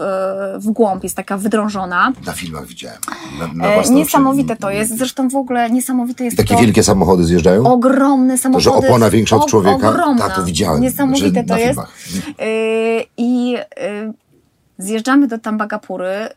w głąb, jest taka wydrążona. Na filmach widziałem. Na, na E, niesamowite to jest, zresztą w ogóle niesamowite jest Takie to. wielkie samochody zjeżdżają? Ogromne To, samochody. że opona większa od człowieka? Ogromna. Tak, to widziałem. Niesamowite Że to jest. Yy, I yy, zjeżdżamy do Tambagapury.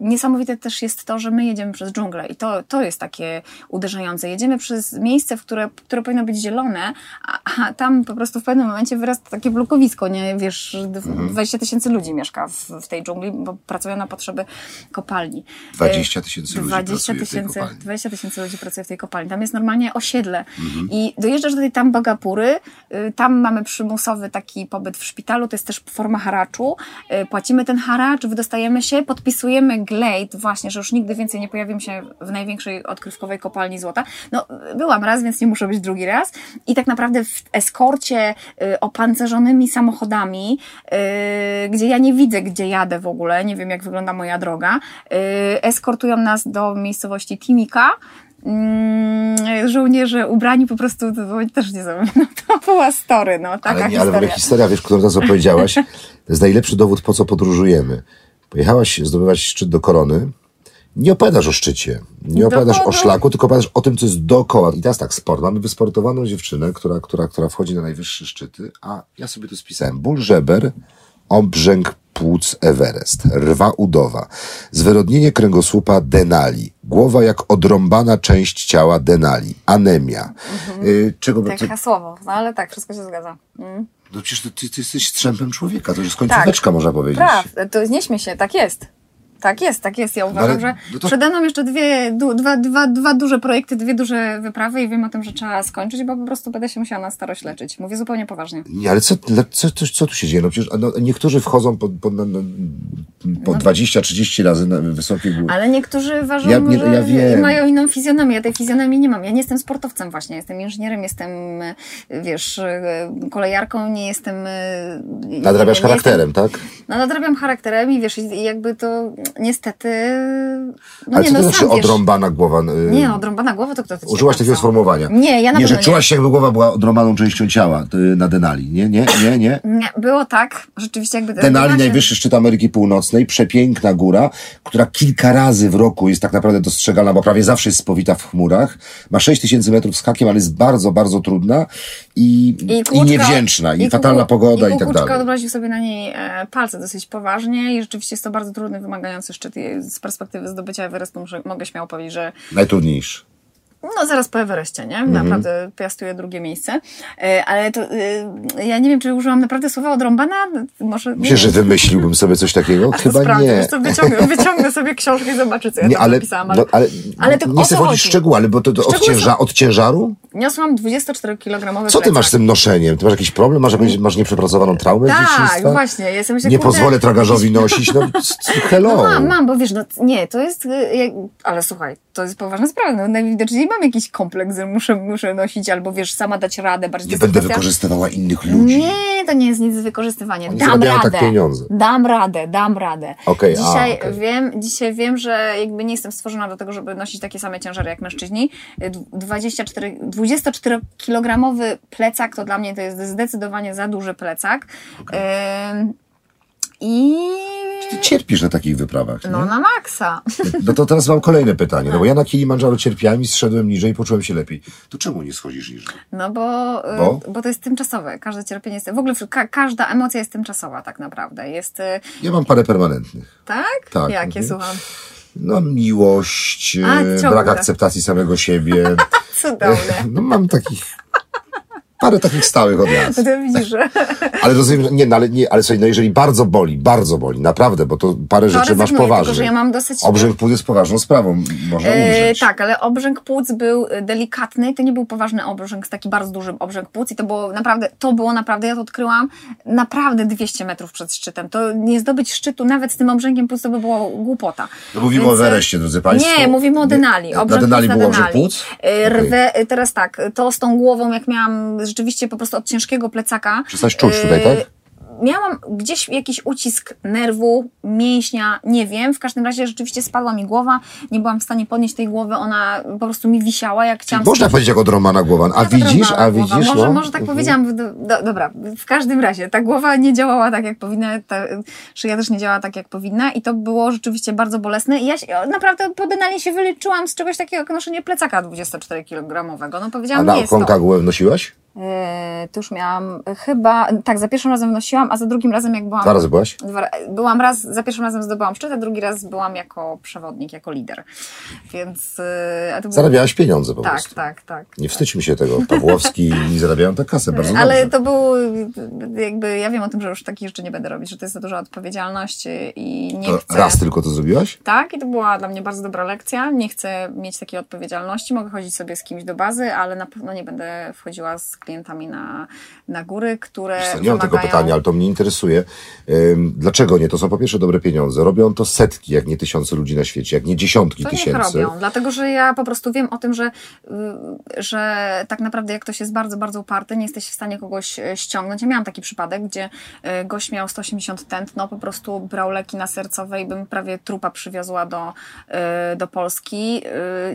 Niesamowite też jest to, że my jedziemy przez dżunglę i to, to jest takie uderzające. Jedziemy przez miejsce, w które, które powinno być zielone, a, a tam po prostu w pewnym momencie wyrasta takie blokowisko, nie? Wiesz, d- Mhm. 20 tysięcy ludzi mieszka w, w tej dżungli, bo pracują na potrzeby kopalni. 20 tysięcy ludzi 20 pracuje w tej tysięcy, kopalni. 20 tysięcy ludzi pracuje w tej kopalni. Tam jest normalnie osiedle. Mhm. I dojeżdżasz do tej Tambagapury, y, tam mamy przymusowy taki pobyt w szpitalu, to jest też forma haraczu. Y, Płacimy ten haracz, wydostajemy się, podpisujemy glade właśnie, że już nigdy więcej nie pojawimy się w największej odkrywkowej kopalni złota. No, byłam raz, więc nie muszę być drugi raz. I tak naprawdę w eskorcie y, opancerzonymi samochodami, y, gdzie ja nie widzę, gdzie jadę w ogóle, nie wiem jak wygląda moja droga, y, eskortują nas do miejscowości Timika. Mm, żołnierze ubrani po prostu, też nie znam, no, to była story, no, taka ale, nie, ale historia. historia, wiesz, którą teraz opowiedziałaś, to jest najlepszy dowód, po co podróżujemy. Pojechałaś zdobywać szczyt do korony, nie opowiadasz o szczycie, nie opowiadasz o szlaku, tylko opowiadasz o tym, co jest dookoła. I teraz tak, sport. Mamy wysportowaną dziewczynę, która, która, która wchodzi na najwyższe szczyty, a ja sobie tu spisałem. Ból żeber, obrzęk płuc Everest, rwa udowa, zwyrodnienie kręgosłupa Denali, głowa jak odrąbana część ciała Denali, anemia. Y, czego Tak co- hasłowo, no ale tak, wszystko się zgadza. Mm. No przecież ty, ty, ty jesteś strzępem człowieka, to już końcóweczka można powiedzieć. Praw, to nie śmiej się, tak jest. Tak jest, tak jest. Ja uważam, ale- że no to- przede mną jeszcze dwie, du, dwa, dwa, dwa duże projekty, dwie duże wyprawy i wiem o tym, że trzeba skończyć, bo po prostu będę się musiała na starość leczyć. Mówię zupełnie poważnie. Nie, ale co, co, co, co tu się dzieje? No przecież no, niektórzy wchodzą po, po, no, no, po 20-30 razy na wysokie góry. Ale niektórzy ważą, Ja nie- że ja wiem. mają inną fizjonomię. Ja tej fizjonomii nie mam. Ja nie jestem sportowcem właśnie. Jestem inżynierem, jestem, e, wiesz, e, kolejarką, nie jestem... e, Nadrabiasz nie- nie charakterem, tak? Jestem, no nadrabiam charakterem i wiesz, jakby to niestety... No ale nie, co to no znaczy sam wiesz. odrąbana głowa? y, Nie, odrąbana głowa to kto to Użyłaś tak takiego napisał? sformułowania. Nie, ja na Nie, że pewno czułaś się jakby głowa była odrąbaną częścią ciała y, na Denali. Nie, nie, nie, nie. Nie, było tak, rzeczywiście jakby... Denali, się- najwyższy szczyt Ameryki Północnej, przepiękna góra, która kilka razy w roku jest tak naprawdę dostrzegalna, bo prawie zawsze jest spowita w chmurach. Ma 6 tysięcy metrów z hakiem, ale jest bardzo, bardzo trudna i, i, Kłuczka- niewdzięczna, i, Kuku- fatalna pogoda i, tak Kukuczka dalej. odmroził sobie na niej e, palce dosyć poważnie i rzeczywiście jest to bardzo trudny, wymagający szczyt. I z perspektywy zdobycia Everestu mogę śmiało powiedzieć, że Najtrudniejszy. No zaraz po Everestie, nie? Mhm. Naprawdę piastuję drugie miejsce. E, ale to e, ja nie wiem, czy użyłam naprawdę słowa odrąbana? Może... Myślę, że wymyśliłbym sobie coś takiego? A Chyba sprawdzę, nie. Wyciągnę, wyciągnę sobie książkę i zobaczę, co ja Nie, tam ale, napisałam. Ale, no, ale, ale nie chcę wchodzić w szczegóły, ale bo to, to od, są- cięża, od ciężaru? Niosłam 24-kilogramowy Co ty masz z tym noszeniem? Ty masz jakiś problem? Masz jakąś, masz nieprzepracowaną traumę Tak, dzieciństwa? właśnie. Ja myślę, Nie kurde, pozwolę tragarzowi nosić, no hello. No mam, mam, bo wiesz, no nie, to jest, y, ale słuchaj, to jest poważna sprawa, no najwidoczniej mam jakiś kompleks, że muszę, muszę nosić, albo wiesz, sama dać radę, bardziej Nie będę kwestia- wykorzystywała innych ludzi. Nie, to nie jest nic z wykorzystywania. Oni Dam radę. tak pieniądze. Dam radę, dam radę. A, dzisiaj okej. wiem, dzisiaj wiem, że jakby nie jestem stworzona do tego, żeby nosić takie same ciężary jak mężczyźni. Y, 24, 24-kilogramowy plecak to dla mnie to jest zdecydowanie za duży plecak. Ym, I Ty cierpisz na takich wyprawach, nie? no na maksa. No to teraz mam kolejne pytanie, no bo ja na Kilimandżaro cierpiałem i zszedłem niżej i poczułem się lepiej. To czemu nie schodzisz niżej? No bo, y, Bo? bo to jest tymczasowe. Każde cierpienie jest. W ogóle ka każda emocja jest tymczasowa, tak naprawdę. Jest. y, Ja mam parę permanentnych. Tak? Tak, Jakie mhm. słucham? No miłość, A, ciągle. brak akceptacji samego siebie. Cudowne. No mam takich Parę takich stałych odjazdów. To ty widzisz, że... Ale rozumiem, że nie, no, ale, nie, ale słuchaj, no jeżeli bardzo boli, bardzo boli, naprawdę, bo to parę rzeczy masz rezygnuję, poważnie. tylko że ja mam dosyć- Obrzęk płuc jest poważną sprawą, można E, umrzeć. tak, ale obrzęk płuc był e, delikatny, to nie był poważny obrzęk, taki bardzo duży obrzęk płuc i to było naprawdę, to było naprawdę, ja to odkryłam naprawdę 200 metrów przed szczytem. To nie zdobyć szczytu nawet z tym obrzękiem płuc to by było głupota. No mówimy o Everestie, drodzy państwo. Nie, mówimy o Denali. Nie, na Obrzęk Denali był obrzęk płuc? E. Rwę, e, teraz tak, to z tą głową, jak miałam rzeczywiście po prostu od ciężkiego plecaka. Przestałaś czuć tutaj, e, tak? Miałam gdzieś jakiś ucisk nerwu, mięśnia, nie wiem. W każdym razie rzeczywiście spadła mi głowa. Nie byłam w stanie podnieść tej głowy, ona po prostu mi wisiała, jak chciałam. Można powiedzieć jak od Romana Głowan. A widzisz, a głowa. widzisz, Może, no. może tak powiedziałam. Do, do, dobra, w każdym razie ta głowa nie działała tak, jak powinna, ta szyja też nie działała tak, jak powinna i to było rzeczywiście bardzo bolesne. I ja się, naprawdę po Denali się wyleczyłam z czegoś takiego jak noszenie plecaka 24-kilogramowego. No A powiedziałam, na nie jest to. Concagua wnosiłaś? Eee, to już miałam e, chyba, tak, za pierwszym razem wnosiłam, a za drugim razem jak byłam... Dwa razy byłaś? Dwa, byłam raz, za pierwszym razem zdobyłam szczyt, a drugi raz byłam jako przewodnik, jako lider. Więc... e, było- Zarabiałaś pieniądze po Tak, prostu. tak, tak. Nie wstydźmy się tego. Pawłowski i zarabiają tę kasę bardzo Ale dobrze. to był jakby, ja wiem o tym, że już takich rzeczy nie będę robić, że to jest za duża odpowiedzialność i nie To chcę... raz tylko to zrobiłaś? Tak, i to była dla mnie bardzo dobra lekcja. Nie chcę mieć takiej odpowiedzialności. Mogę chodzić sobie z kimś do bazy, ale na pewno nie będę wchodziła z klientami na, na góry, które. Wiesz co, Nie mam tego pytania, ale to mnie interesuje. Dlaczego nie? To są po pierwsze dobre pieniądze. Robią to setki, jak nie tysiące ludzi na świecie, jak nie dziesiątki To tysięcy. robią, dlatego że ja po prostu wiem o tym, że, y, że tak naprawdę jak ktoś jest bardzo, bardzo uparty, nie jesteś w stanie kogoś e, ściągnąć. Ja miałam taki przypadek, gdzie e, gość miał 180 tętno, po prostu brał leki na sercowe i bym prawie trupa przywiozła do, e, do Polski.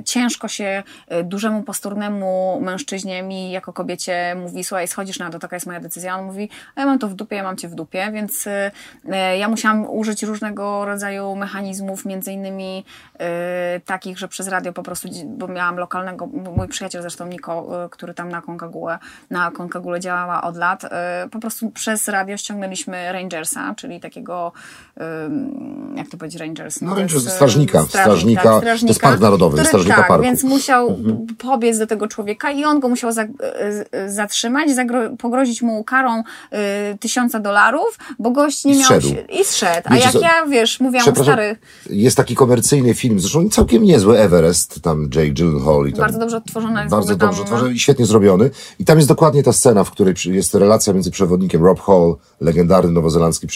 Ciężko się dużemu, posturnemu mężczyźnie mi jako kobiecie mówi, słuchaj, schodzisz na to, taka jest moja decyzja. On mówi, a ja mam to w dupie, ja mam cię w dupie, więc e, e, ja musiałam użyć różnego rodzaju mechanizmów, między innymi e, takich, że przez radio po prostu, bo miałam lokalnego, mój przyjaciel zresztą Niko, który tam na Concagule, na Concagule działała od lat, po prostu przez radio ściągnęliśmy Rangersa, czyli takiego, jak to powiedzieć, Rangers? No, to Rangers, jest, e, strażnika, strażnika, tak, to jest park narodowy, który, strażnika tak, parku. więc musiał pobiec do tego człowieka i on go musiał za, zatrzymać, zagro, pogrozić mu karą e, tysiąca dolarów, bo gość nie I miał... zszedł. I zszedł. A Wiecie jak ja, wiesz, mówiłam, stary, jest taki komercyjny film, zresztą całkiem niezły Everest, tam Jake Gyllenhaal i tam bardzo dobrze odtworzona jest bardzo dobrze tam, tworzony i świetnie zrobiony. I tam jest dokładnie ta scena, w której jest relacja między przewodnikiem Rob Hall, legendarny nowozelandzki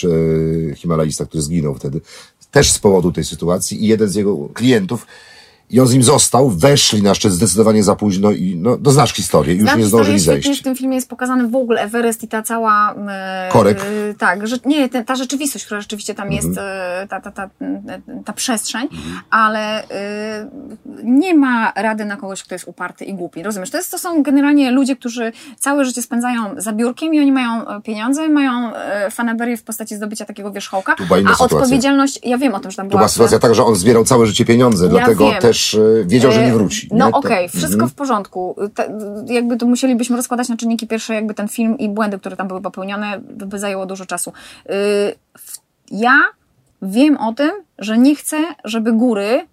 himalaista, który zginął wtedy, też z powodu tej sytuacji i jeden z jego klientów i on z nim został, weszli na szczyt zdecydowanie za późno i no, no znasz historię, już Znam nie zdążyli zejść. w tym filmie jest pokazany w ogóle Everest i ta cała... e, Korek. e, tak, że, nie, ta, ta rzeczywistość, która rzeczywiście tam Mhm. jest, e, ta, ta, ta, ta przestrzeń, ale e, nie ma rady na kogoś, kto jest uparty i głupi. Rozumiesz? To, jest, to są generalnie ludzie, którzy całe życie spędzają za biurkiem i oni mają e, pieniądze, mają e, fanaberię w postaci zdobycia takiego wierzchołka, była a sytuacja. odpowiedzialność, ja wiem o tym, że tam Tu była... była sytuacja taka, że on zbierał całe życie pieniądze, dlatego wiem. też e, wiedział, że nie E, wróci. No okej, wszystko Mhm. w porządku. Te, jakby to musielibyśmy rozkładać na czynniki pierwsze, jakby ten film i błędy, które tam były popełnione, by, zajęło dużo czasu. W- ja wiem o tym, że nie chcę, żeby góry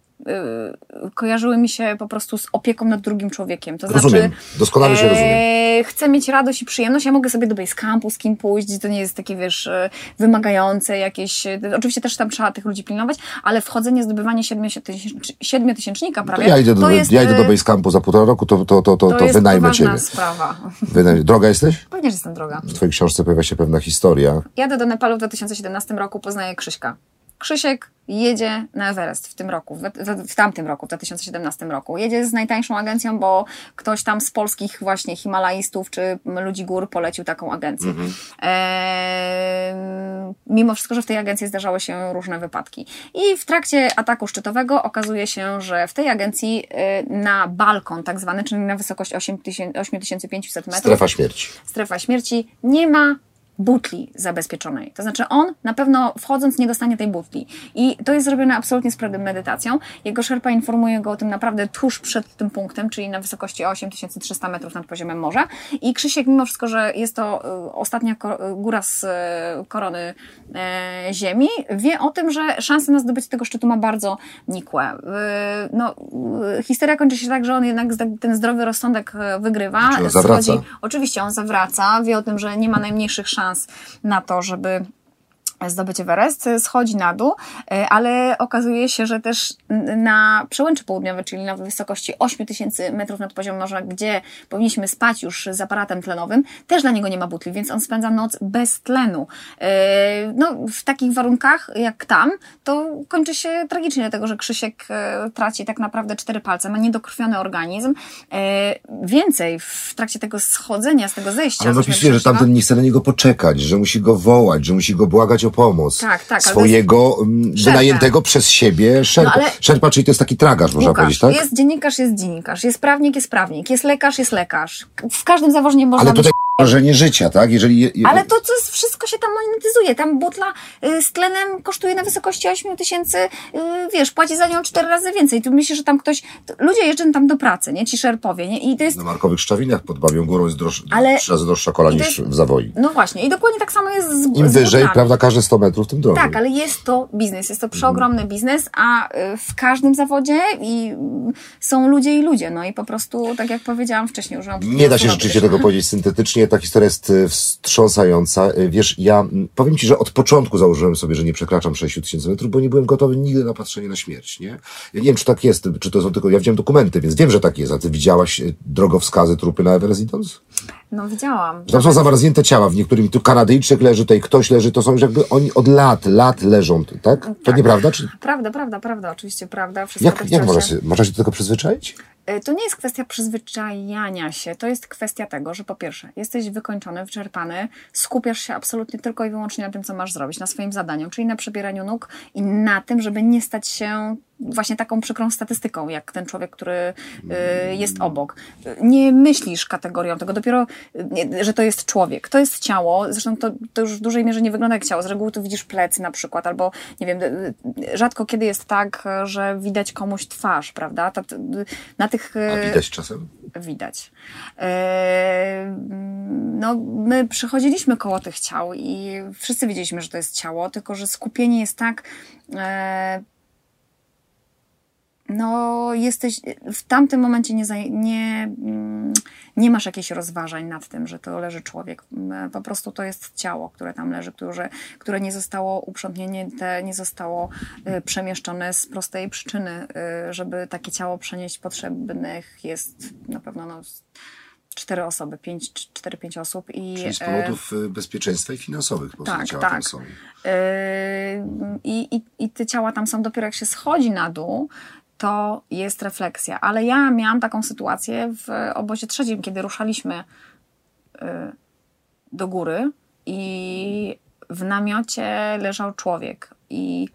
kojarzyły mi się po prostu z opieką nad drugim człowiekiem. To Rozumiem. znaczy, Doskonale się rozumiem. e, chcę mieć radość i przyjemność. Ja mogę sobie do campu z kim pójść, to nie jest takie, wiesz, e, wymagające jakieś. e, Oczywiście też tam trzeba tych ludzi pilnować, ale wchodzenie, zdobywanie siedmiotysięcz- siedmiotysięcznika To prawie. ja idę do, to jest, ja idę do Basecampu za półtora roku, to, to, to, to, to to jest wynajmę ciebie. sprawa. Wynajmę. Droga jesteś? Pewnie, że jestem droga. W twojej książce pojawia się pewna historia. Jadę do Nepalu w 2017 roku, poznaję Krzyśka. Krzysiek jedzie na Everest w tym roku, w, w, w tamtym roku, w 2017 roku. Jedzie z najtańszą agencją, bo ktoś tam z polskich właśnie Himalajstów czy ludzi gór polecił taką agencję. Eee, mimo wszystko, że w tej agencji zdarzały się różne wypadki. I w trakcie ataku szczytowego okazuje się, że w tej agencji e, na balkon tak zwany, czyli na wysokość 8500 metrów, Strefa śmierci. strefa śmierci, nie ma butli zabezpieczonej. To znaczy on na pewno wchodząc nie dostanie tej butli. I to jest zrobione absolutnie z medytacją. Jego szerpa informuje go o tym naprawdę tuż przed tym punktem, czyli na wysokości 8300 metrów nad poziomem morza. I Krzysiek, mimo wszystko, że jest to y, ostatnia góra z y, korony Ziemi, wie o tym, że szanse na zdobycie tego szczytu ma bardzo nikłe. No, historia kończy się tak, że on jednak ten zdrowy rozsądek wygrywa. Czyli on zawraca. Schodzi, oczywiście on zawraca, wie o tym, że nie ma najmniejszych szans na to, żeby zdobyć Everest, schodzi na dół, e, ale okazuje się, że też na przełęczy południowej, czyli na wysokości 8000 metrów nad poziomem morza, gdzie powinniśmy spać już z aparatem tlenowym, też dla niego nie ma butli, więc on spędza noc bez tlenu. E, no, w takich warunkach jak tam, to kończy się tragicznie, dlatego że Krzysiek e, traci tak naprawdę cztery palce, ma niedokrwiony organizm. Więcej w trakcie tego schodzenia, z tego zejścia. Ale on opisuje, że tamten nie chce na niego poczekać, że musi go wołać, że musi go błagać o pomoc. Tak, tak. Swojego mm, wynajętego przez siebie szerpa. No, ale... Szerpa, czyli to jest taki tragarz, można Łukasz, powiedzieć, tak? Jest dziennikarz, jest dziennikarz, jest prawnik, jest prawnik, jest lekarz, jest lekarz. W każdym zawodzie można Ale tutaj wrażenie życia, tak? Jeżeli je, je... Ale to, to wszystko się tam monetyzuje. Tam butla y, z tlenem kosztuje na wysokości 8 tysięcy, y, wiesz, płaci za nią cztery razy więcej. Tu myślisz, że tam ktoś, ludzie jeżdżą tam do pracy, nie? Ci szerpowie, nie? I to jest... Na Markowych Szczawinach pod Babią Górą jest droż... Ale... trzy razy droższa kola niż jest... w Zawoi. No właśnie. I dokładnie tak samo jest z Im z wyżej, prawda, każde 100 metrów, tym drożej. Tak, ale jest to biznes. Jest to przeogromny mm. biznes, a y, w każdym zawodzie i są ludzie i ludzie. No i po prostu, tak jak powiedziałam wcześniej, użyłam... Nie da się rzeczywiście tego powiedzieć syntetycznie. Ta historia jest wstrząsająca. Y, wiesz, ja powiem Ci, że od początku założyłem sobie, że nie przekraczam 6 tysięcy metrów, bo nie byłem gotowy nigdy na patrzenie na śmierć, nie? Ja nie wiem, czy tak jest, czy to są tylko, ja widziałem dokumenty, więc wiem, że tak jest. A Ty widziałaś y, drogowskazy trupy na Everest idąc? No widziałam. Tam są zamarznięte ciała, w niektórym tu Kanadyjczyk leży, tutaj ktoś leży, to są już jakby oni od lat, lat leżą, tak? To tak. nieprawda? Czy... Prawda, prawda, prawda, oczywiście, prawda. Wszystko jak jak można się, można się do tego przyzwyczaić? E, to nie jest kwestia przyzwyczajania się, to jest kwestia tego, że po pierwsze, jesteś wykończony, wyczerpany, skupiasz się absolutnie tylko i wyłącznie na tym, co masz zrobić, na swoim zadaniu, czyli na przebieraniu nóg i na tym, żeby nie stać się właśnie taką przykrą statystyką, jak ten człowiek, który y, jest obok. Nie myślisz kategorią tego, dopiero, że to jest człowiek. To jest ciało, zresztą to, to już w dużej mierze nie wygląda jak ciało. Z reguły tu widzisz plecy na przykład, albo nie wiem, y, rzadko kiedy jest tak, że widać komuś twarz, prawda? Na tych... A y, widać czasem? Widać. No, my przychodziliśmy koło tych ciał i wszyscy wiedzieliśmy, że to jest ciało, tylko że skupienie jest tak no jesteś, w tamtym momencie nie, nie, mm, nie masz jakichś rozważań nad tym, że to leży człowiek. Mm, po prostu to jest ciało, które tam leży, które, które nie zostało uprzątnięte, nie zostało y, przemieszczone z prostej przyczyny. Y, żeby takie ciało przenieść potrzebnych jest na pewno no, cztery osoby, pięć, cztery, pięć osób. I, Czyli z powodów e, bezpieczeństwa i finansowych po tak, ciała tak. tam są. E, I, i, I te ciała tam są dopiero jak się schodzi na dół, to jest refleksja. Ale ja miałam taką sytuację w obozie trzecim, kiedy ruszaliśmy y, do góry i w namiocie leżał człowiek. I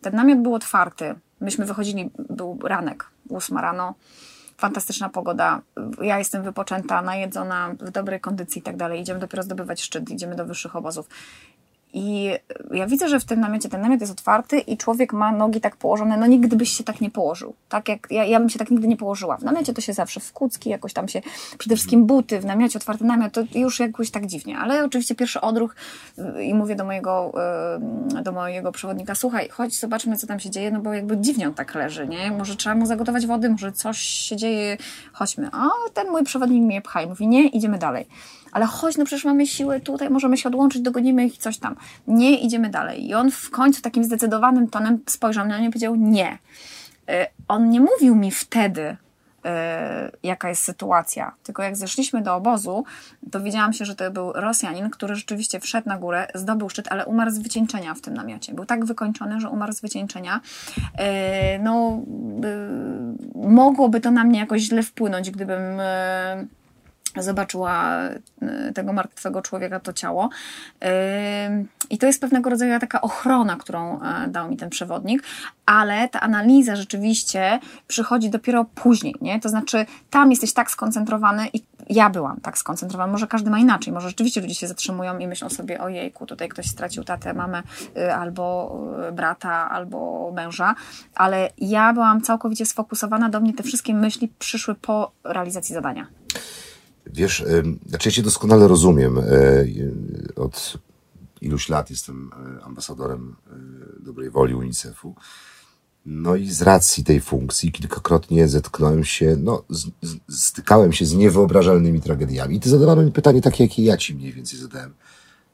ten namiot był otwarty. Myśmy wychodzili, był ranek, ósma rano, fantastyczna pogoda. Ja jestem wypoczęta, najedzona, w dobrej kondycji i tak dalej. Idziemy dopiero zdobywać szczyt, idziemy do wyższych obozów. I ja widzę, że w tym namiocie ten namiot jest otwarty i człowiek ma nogi tak położone, no nigdy byś się tak nie położył. Tak jak ja, ja bym się tak nigdy nie położyła. W namiocie to się zawsze w kucki, jakoś tam się, przede wszystkim buty, w namiocie otwarty namiot, to już jakoś tak dziwnie. Ale oczywiście pierwszy odruch i mówię do mojego, do mojego przewodnika, słuchaj, chodź, zobaczmy, co tam się dzieje, no bo jakby dziwnie on tak leży, nie? Może trzeba mu zagotować wody, może coś się dzieje, chodźmy. A ten mój przewodnik mnie pcha i mówi, nie, idziemy dalej ale chodź, no przecież mamy siłę tutaj, możemy się odłączyć, dogonimy ich i coś tam. Nie, idziemy dalej. I on w końcu takim zdecydowanym tonem spojrzał na mnie i powiedział nie. Y, on nie mówił mi wtedy, y, jaka jest sytuacja. Tylko jak zeszliśmy do obozu, dowiedziałam się, że to był Rosjanin, który rzeczywiście wszedł na górę, zdobył szczyt, ale umarł z wycieńczenia w tym namiocie. Był tak wykończony, że umarł z wycieńczenia. Y, no, mogłoby to na mnie jakoś źle wpłynąć, gdybym zobaczyła y, tego martwego człowieka, to ciało. Y, I to jest pewnego rodzaju taka ochrona, którą e, dał mi ten przewodnik, ale ta analiza rzeczywiście przychodzi dopiero później, nie? To znaczy, tam jesteś tak skoncentrowany i ja byłam tak skoncentrowana, może każdy ma inaczej, może rzeczywiście ludzie się zatrzymują i myślą sobie, ojejku, tutaj ktoś stracił tatę, mamę, y, albo brata, albo męża, ale ja byłam całkowicie sfokusowana, do mnie te wszystkie myśli przyszły po realizacji zadania. Wiesz, znaczy ja cię doskonale rozumiem. E, Od iluś lat jestem e, ambasadorem e, dobrej woli UNICEF-u. No i z racji tej funkcji kilkakrotnie zetknąłem się, no, z, z, stykałem się z niewyobrażalnymi tragediami. I ty zadawano mi pytanie takie, jakie ja ci mniej więcej zadałem.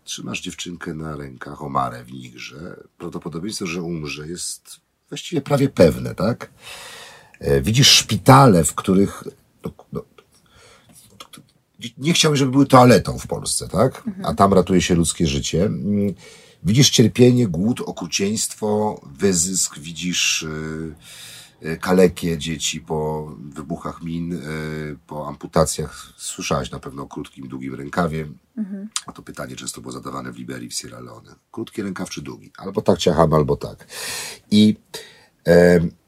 Trzymasz dziewczynkę na rękach, omarę w nigrze. Prawdopodobieństwo, że umrze jest właściwie prawie pewne, tak? Widzisz szpitale, w których no, no, nie chciałbym, żeby były toaletą w Polsce, tak? A tam ratuje się ludzkie życie. Widzisz cierpienie, głód, okrucieństwo, wyzysk, widzisz y, y, kalekie dzieci po wybuchach min, y, po amputacjach. Słyszałaś na pewno o krótkim, długim rękawie. A to pytanie często było zadawane w Liberii, w Sierra Leone. Krótki rękaw czy długi? Albo tak ciachamy, albo tak. I i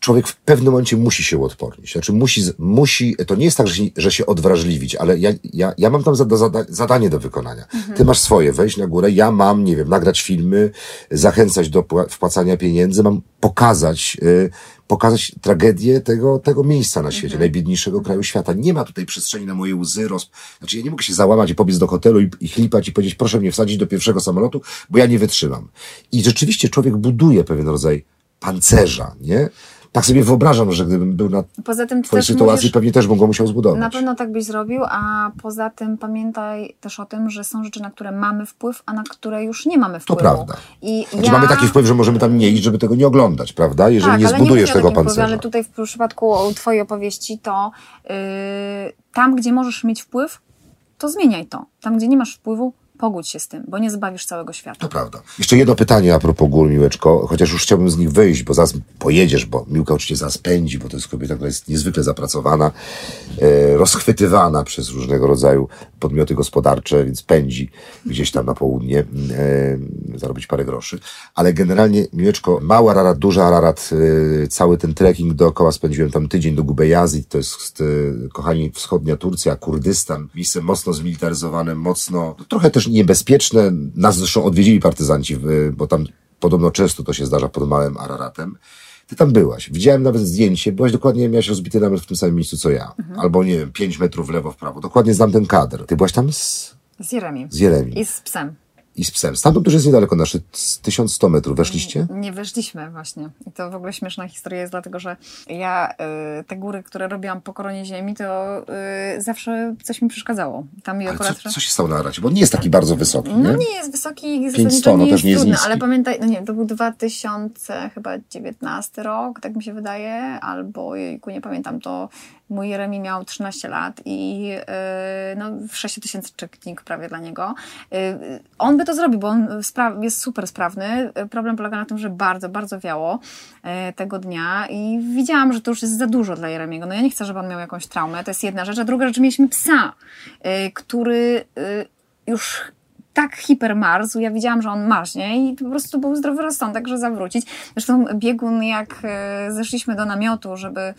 człowiek w pewnym momencie musi się uodpornić. Znaczy musi, musi to nie jest tak, że się, że się odwrażliwić, ale ja, ja, ja mam tam zada, zada, zadanie do wykonania. Ty masz swoje, wejść na górę, ja mam, nie wiem, nagrać filmy, zachęcać do pła- wpłacania pieniędzy, mam pokazać, y, pokazać tragedię tego, tego miejsca na świecie, najbiedniejszego kraju świata. Nie ma tutaj przestrzeni na moje łzy, roz... znaczy ja nie mogę się załamać i pobiec do hotelu i, i chlipać i powiedzieć, proszę mnie wsadzić do pierwszego samolotu, bo ja nie wytrzymam. I rzeczywiście człowiek buduje pewien rodzaj pancerza, nie? Tak sobie wyobrażam, że gdybym był na Poza tym ty twojej sytuacji, pewnie też bym go musiał zbudować. na pewno tak byś zrobił, a poza tym pamiętaj też o tym, że są rzeczy, na które mamy wpływ, a na które już nie mamy To wpływu. prawda. I Znaczy ja... mamy taki wpływ, że możemy tam nie iść, żeby tego nie oglądać, prawda? Jeżeli tak, nie zbudujesz nie tego pancerza. Ale tutaj w przypadku Twojej opowieści to yy, tam, gdzie możesz mieć wpływ, to zmieniaj to. Tam, gdzie nie masz wpływu, pogódź się z tym, bo nie zbawisz całego świata. To prawda. Jeszcze jedno pytanie a propos gór, Miłeczko, chociaż już chciałbym z nich wyjść, bo zaraz pojedziesz, bo Miłka oczywiście zaraz pędzi, bo to jest kobieta, która jest niezwykle zapracowana, e, rozchwytywana przez różnego rodzaju podmioty gospodarcze, więc pędzi gdzieś tam na południe, e, zarobić parę groszy. Ale generalnie, Miłeczko, mały Ararat, duży Ararat, e, cały ten trekking dookoła spędziłem tam tydzień do Gubejazid, to jest, e, kochani, wschodnia Turcja, Kurdystan, miejsce mocno zmilitaryzowane, mocno, trochę też niebezpieczne. Nas zresztą odwiedzili partyzanci, bo tam podobno często to się zdarza pod małym Araratem. Ty tam byłaś. Widziałem nawet zdjęcie. Byłaś dokładnie, miałaś rozbity namiot w tym samym miejscu co ja. Albo, nie wiem, pięć metrów w lewo, w prawo. Dokładnie znam ten kadr. Ty byłaś tam z, Z Jeremim. z Jeremi I z psem. I z psem. Stamtąd już jest niedaleko, nasze 1100 metrów. Weszliście? Nie weszliśmy właśnie. I to w ogóle śmieszna historia jest dlatego, że ja y, te góry, które robiłam po koronie ziemi, to y, zawsze coś mi przeszkadzało. Tam Ale akurat... co, co się stało na Aracie? Bo nie jest taki bardzo wysoki, No nie? nie jest wysoki, 500, zasadniczo no nie też nie jest trudny, niski. ale pamiętaj, no nie, to był 2000 chyba 19 rok, tak mi się wydaje, albo jejku, nie pamiętam, to mój Jeremi miał 13 lat i yy, no, 6 tysięcy czeknik prawie dla niego. Yy, on by to zrobił, bo on jest super sprawny. Problem polega na tym, że bardzo, bardzo wiało yy, tego dnia i widziałam, że to już jest za dużo dla Jeremiego. No ja nie chcę, żeby on miał jakąś traumę, to jest jedna rzecz, a druga rzecz, mieliśmy psa, który już tak hipermarzł, ja widziałam, że on marznie i po prostu był zdrowy rozsądek, że zawrócić. Zresztą biegun, jak zeszliśmy do namiotu, żeby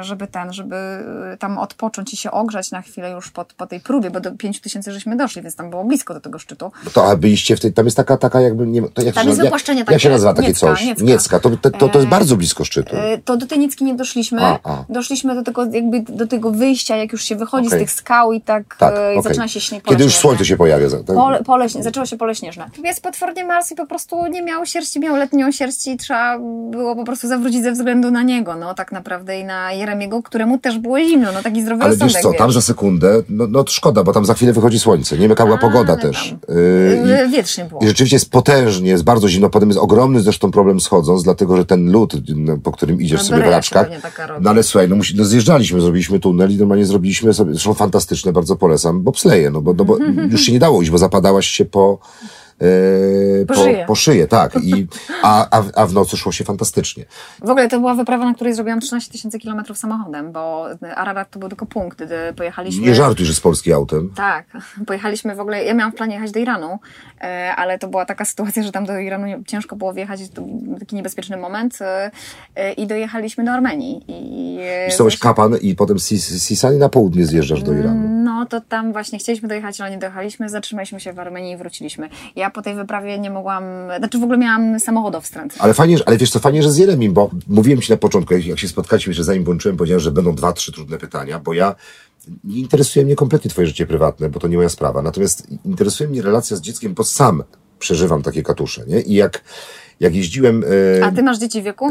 żeby ten, żeby e, tam odpocząć i się ogrzać na chwilę już po, po tej próbie, bo do 5 tysięcy żeśmy doszli, więc tam było blisko do tego szczytu. No To a byliście w tej, tam jest taka, taka jakby, nie, to jak, Tam się, jest jak, wypłaszczenie jak się takie, nazywa takie Niecka, coś? Niecka. Niecka. To, to, to, to jest E, bardzo blisko szczytu. E, To do tej Nicki nie doszliśmy. A, a. Doszliśmy do tego, jakby do tego wyjścia, jak już się wychodzi Okej. z tych skał i tak, Tak, e, i okej. zaczyna się śnieg. Kiedy już słońce się pojawia. tak? Pole, pole, zaczęło się pole śnieżne. Pies potwornie marsł i po prostu nie miał sierści, miał letnią sierść i trzeba było po prostu zawrócić ze względu na niego, no tak naprawdę i na Jeremiego, któremu też było zimno, no taki zdrowy Ale rozsądek, wiesz co, tam za sekundę, no, no szkoda, bo tam za chwilę wychodzi słońce. Nie wiem, jaka była pogoda tam. też. Yy, Wietrznie było. I rzeczywiście jest potężnie, jest bardzo zimno. Potem jest ogromny zresztą problem schodząc, dlatego że ten lód, no, po którym idziesz No, sobie w raczkach. No ale słuchaj, no, musi, no zjeżdżaliśmy, zrobiliśmy tunel i normalnie zrobiliśmy sobie, zresztą fantastyczne, bardzo polecam, bobsleje, no bo, no, bo już się nie dało iść, bo zapadałaś się po, e, po, szyję. po szyję, tak. I, a, a, w- nocy szło się fantastycznie. W ogóle to była wyprawa, na której zrobiłam 13 tysięcy kilometrów samochodem, bo Ararat to był tylko punkt, gdy pojechaliśmy... Nie żartuj, że z polskim autem. Tak, pojechaliśmy w ogóle, ja miałam w planie jechać do Iranu, e, ale to była taka sytuacja, że tam do Iranu ciężko było wjechać, to był taki niebezpieczny moment e, e, i dojechaliśmy do Armenii. I, właśnie- Kapan i potem Sisani na południe zjeżdżasz do Iranu. No to tam właśnie chcieliśmy dojechać, ale nie dojechaliśmy, zatrzymaliśmy się w Armenii i wróciliśmy. Ja po tej wyprawie nie mogłam, znaczy w ogóle miałam samochodowstręt. Ale fajnie, ale wiesz co, fajnie, że z Jeremim, bo mówiłem Ci na początku, jak się spotkaliśmy, że zanim włączyłem, powiedziałem, że będą dwa, trzy trudne pytania, bo ja nie interesuje mnie kompletnie Twoje życie prywatne, bo to nie moja sprawa. Natomiast interesuje mnie relacja z dzieckiem, bo sam przeżywam takie katusze, nie? I jak, jak jeździłem e, A ty masz dzieci w wieku?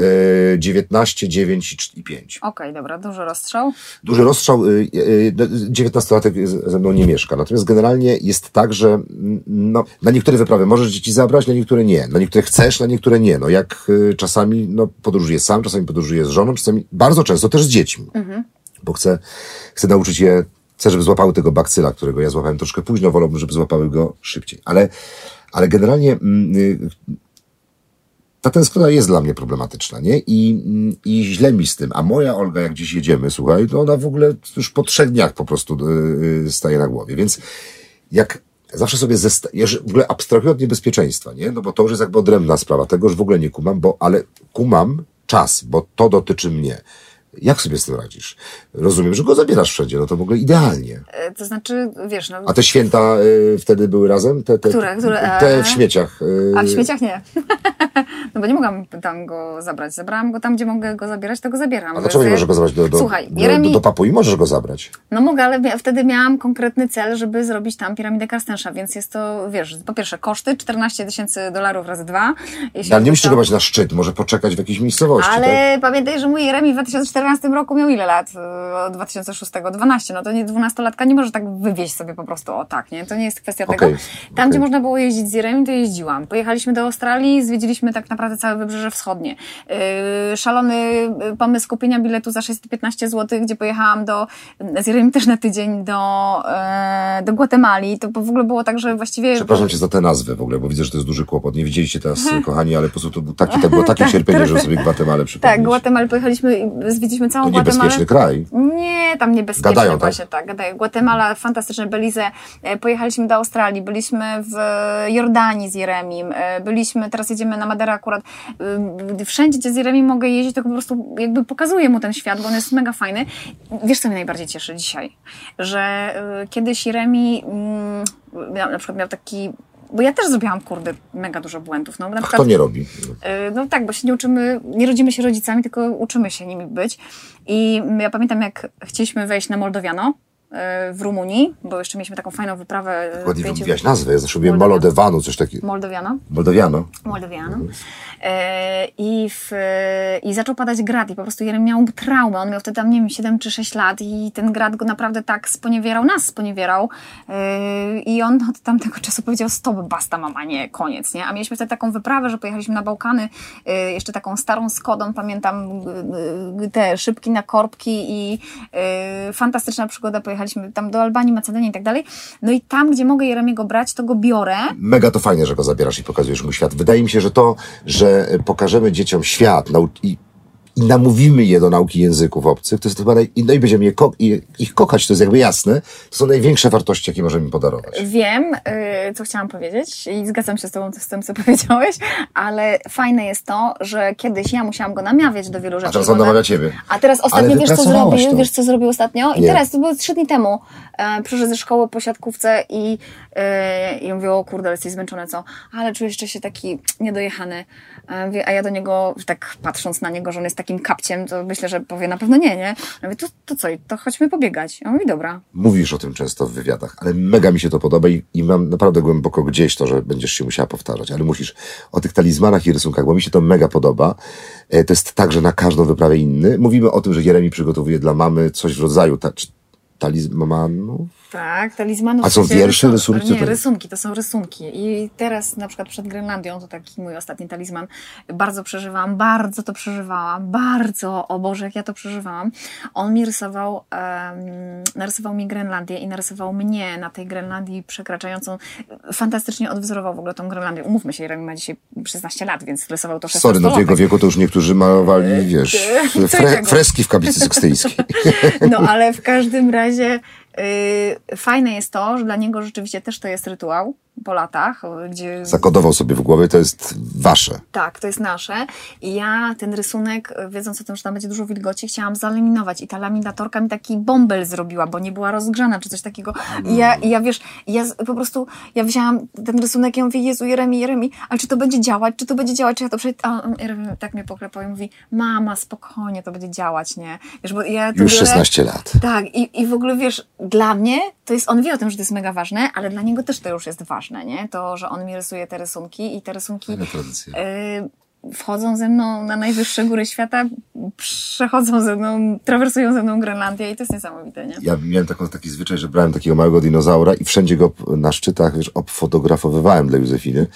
e, 19, 9 i cz- i 5. Okej, dobra, duży rozstrzał. Duży rozstrzał, y, y, 19-latek z- ze mną nie mieszka. Natomiast generalnie jest tak, że no, na niektóre wyprawy możesz dzieci zabrać, na niektóre nie. Na niektóre chcesz, na niektóre nie. No jak y, czasami no, podróżuję sam, czasami podróżuję z żoną, czasami bardzo często też z dziećmi. Bo chcę, chcę nauczyć je, chcę, żeby złapały tego bakcyla, którego ja złapałem troszkę późno, wolałbym, żeby złapały go szybciej. Ale, ale generalnie y, ta tęsknota jest dla mnie problematyczna, nie? I, I źle mi z tym. A moja Olga, jak gdzieś jedziemy, słuchaj, to ona w ogóle już po trzech dniach po prostu yy, staje na głowie. Więc jak zawsze sobie zesta- w ogóle abstrahuję od niebezpieczeństwa, nie? No bo to już jest jakby odrębna sprawa. Tego już w ogóle nie kumam, bo, ale kumam czas, bo to dotyczy mnie. Jak sobie z tym radzisz? Rozumiem, że go zabierasz wszędzie, no to w ogle idealnie. E, To znaczy, wiesz, no, A te święta y, wtedy były razem? Te, te, Które? Które? Te Eee. w śmieciach. y, a w śmieciach nie. no bo nie mogłam tam go zabrać. Zabrałam go tam, gdzie mogę go zabierać, to go zabieram. A dlaczego nie Że- możesz go zabrać do, do, Słuchaj, do, Jeremi... do, do Papui? Możesz go zabrać. No mogę, ale wtedy miałam konkretny cel, żeby zrobić tam piramidę Karstensza, więc jest to, wiesz, po pierwsze koszty 14 tysięcy dolarów razy dwa. Ale nie to- musisz go brać na szczyt, może poczekać w jakiejś miejscowości. Ale Tak? pamiętaj, że mój Jeremi w 2014 roku miał ile lat? Yy, Od 2006, 12. No to nie 12-latka nie może tak wywieźć sobie po prostu o tak, nie? To nie jest kwestia Okej, tego. Tam, okej. gdzie można było jeździć z Jeremi, to jeździłam. Pojechaliśmy do Australii, zwiedziliśmy tak naprawdę całe Wybrzeże Wschodnie. Yy, szalony yy, pomysł kupienia biletu za 615 zł, gdzie pojechałam do, z Jeremi też na tydzień do, yy, do Gwatemali. To w ogóle było tak, że właściwie... Przepraszam cię za tę nazwę w ogóle, bo widzę, że to jest duży kłopot. Nie widzieliście teraz, kochani, ale po prostu to, był taki, to było takie cierpienie, żeby sobie Gwatemalę przypomnieć. Tak, Gwatemalę pojechaliśmy i zwiedziliśmy całą To Gwatemalę. niebezpieczny kraj. Nie, tam niebezpiecznie Gadają, tak? właśnie, tak? gadają. Guatemala, fantastyczne, Belize. E, Pojechaliśmy do Australii, byliśmy w Jordanii z Jeremim, e, byliśmy, teraz jedziemy na Maderę akurat. E, Wszędzie, gdzie z Jeremim mogę jeździć, to po prostu jakby pokazuję mu ten świat, bo on jest mega fajny. Wiesz, co mnie najbardziej cieszy dzisiaj? Że kiedyś Jeremi mm, na przykład miał taki bo ja też zrobiłam, kurde, mega dużo błędów. No, na przykład, to nie robi. E, No tak, bo się nie uczymy, nie rodzimy się rodzicami, tylko uczymy się nimi być. I ja pamiętam, jak chcieliśmy wejść na Moldowiano w Rumunii, bo jeszcze mieliśmy taką fajną wyprawę. e, Ładnie wiecie, wymieniłaś nazwę. Ja zawsze mówiłem. Molodewanu, coś takiego. Moldowiano. Moldowiano. Moldowiano. E, i, w, I zaczął padać grad i po prostu Jerem miał traumę. On miał wtedy tam, nie wiem, 7 czy 6 lat i ten grad go naprawdę tak sponiewierał, nas sponiewierał. E, I on od tamtego czasu powiedział, stop, basta mama, nie, koniec, nie? A mieliśmy wtedy taką wyprawę, że pojechaliśmy na Bałkany, e, jeszcze taką starą Skodą, pamiętam e, e, te szybki na korbki i e, fantastyczna przygoda, pojechaliśmy tam do Albanii, Macedonii i tak dalej. No i tam, gdzie mogę Jeremiego brać, to go biorę. Mega to fajnie, że go zabierasz i pokazujesz mu świat. Wydaje mi się, że to, że pokażemy dzieciom świat i, i namówimy je do nauki języków obcych, to jest chyba naj... i- no i będziemy je ko- ich kochać, to jest jakby jasne. To są największe wartości, jakie możemy im podarować. Wiem, y, co chciałam powiedzieć i zgadzam się z Tobą z tym, co powiedziałeś, ale fajne jest to, że kiedyś ja musiałam go namawiać do wielu rzeczy. teraz bo on na- namawia ciebie. A teraz ostatnio wiesz, co zrobił? to. Wiesz, co zrobił ostatnio? I Nie. teraz, to było trzy dni temu, e, przyszedł ze szkoły po siatkówce i, e, i mówił, o kurde, ale jesteś zmęczony, co? Ale czujesz jeszcze się taki niedojechany. A ja do niego, tak patrząc na niego, że on jest takim kapciem, to myślę, że powie na pewno nie, nie? Ja to, to co, to chodźmy pobiegać. Ja mówię, dobra. Mówisz o tym często w wywiadach, ale mega mi się to podoba i, i mam naprawdę głęboko gdzieś to, że będziesz się musiała powtarzać, ale musisz o tych talizmanach i rysunkach, bo mi się to mega podoba. E, To jest tak, że na każdą wyprawę inny. Mówimy o tym, że Jeremi przygotowuje dla mamy coś w rodzaju, ta, talizmanów. Tak, talizmanów. A są wiersze, rysun- rysunki? Nie, to- rysunki, to są rysunki. I teraz na przykład przed Grenlandią, to taki mój ostatni talizman, bardzo przeżywałam, bardzo to przeżywałam, bardzo, o Boże, jak ja to przeżywałam. On mi rysował, em, narysował mi Grenlandię i narysował mnie na tej Grenlandii przekraczającą, fantastycznie odwzorował w ogóle tą Grenlandię. Umówmy się, Jeremy ma dzisiaj 16 lat, więc rysował to 16 Sorry, no w jego wieku to już niektórzy malowali, wiesz, co fre, freski w kaplicy sykstyjskiej. No ale w każdym razie fajne jest to, że dla niego rzeczywiście też to jest rytuał po latach, gdzie Zakodował sobie w głowie, to jest wasze. tak, to jest nasze. I ja ten rysunek, wiedząc o tym, że tam będzie dużo wilgoci, chciałam zalaminować. I ta laminatorka mi taki bąbel zrobiła, bo nie była rozgrzana, czy coś takiego. I ja, i ja wiesz, ja po prostu, ja wzięłam ten rysunek i ja mówię, Jezu, Jeremi, Jeremi, ale czy to będzie działać? Czy to będzie działać? Czy ja to przejdę? A on- Jeremi tak mnie poklepał i mówi, mama, spokojnie, to będzie działać, nie? Wiesz, bo ja Już biorę- 16 lat. tak, i, i w ogóle wiesz, dla mnie to jest, on wie o tym, że to jest mega ważne, ale dla niego też to już jest ważne, nie? To, że on mi rysuje te rysunki i te rysunki y, wchodzą ze mną na najwyższe góry świata, przechodzą ze mną, trawersują ze mną Grenlandię i to jest niesamowite, nie? Ja miałem taką, taki zwyczaj, że brałem takiego małego dinozaura i wszędzie go na szczytach, wiesz, obfotografowywałem dla Józefiny.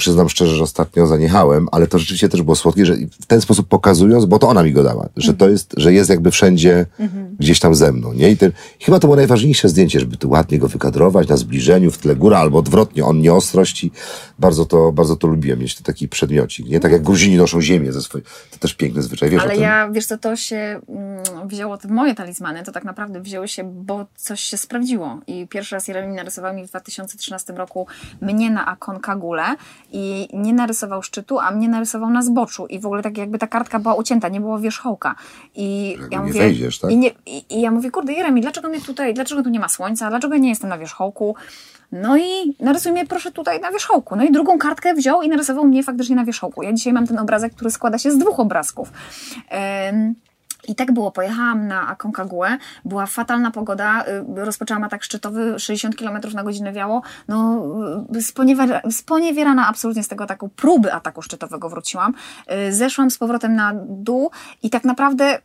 Przyznam szczerze, że ostatnio zaniechałem, ale to rzeczywiście też było słodkie, że w ten sposób pokazując, bo to ona mi go dała, że to jest, że jest jakby wszędzie gdzieś tam ze mną, nie? I ten, chyba to było najważniejsze zdjęcie, żeby tu ładnie go wykadrować na zbliżeniu, w tle góra, albo odwrotnie, on nie ostrość i bardzo to, bardzo to lubiłem, mieć to taki przedmiocik, nie? Tak jak Gruzini noszą ziemię ze swojej, to też piękny zwyczaj, wiesz Ale ja, wiesz co, to się mm, wzięło, te moje talizmany, to tak naprawdę wzięły się, bo coś się sprawdziło. I pierwszy raz Jeremi narysował mi w 2013 roku mnie na Aconcagule i nie narysował szczytu, a mnie narysował na zboczu. I w ogóle tak jakby ta kartka była ucięta, nie było wierzchołka. I Jakby ja nie mówię, wejdziesz, tak? I, nie, i, I ja mówię, kurde Jeremi, dlaczego mnie tutaj, dlaczego tu nie ma słońca, dlaczego ja nie jestem na wierzchołku? No i narysuj mnie proszę tutaj na wierzchołku. No i drugą kartkę wziął i narysował mnie faktycznie na wierzchołku. Ja dzisiaj mam ten obrazek, który składa się z dwóch obrazków. Em, i tak było, pojechałam na Aconcagua, była fatalna pogoda, y, rozpoczęłam atak szczytowy, 60 km na godzinę wiało, no y, sponiewiera, sponiewierana absolutnie z tego ataku, próby ataku szczytowego wróciłam, Y, zeszłam z powrotem na dół i tak naprawdę y,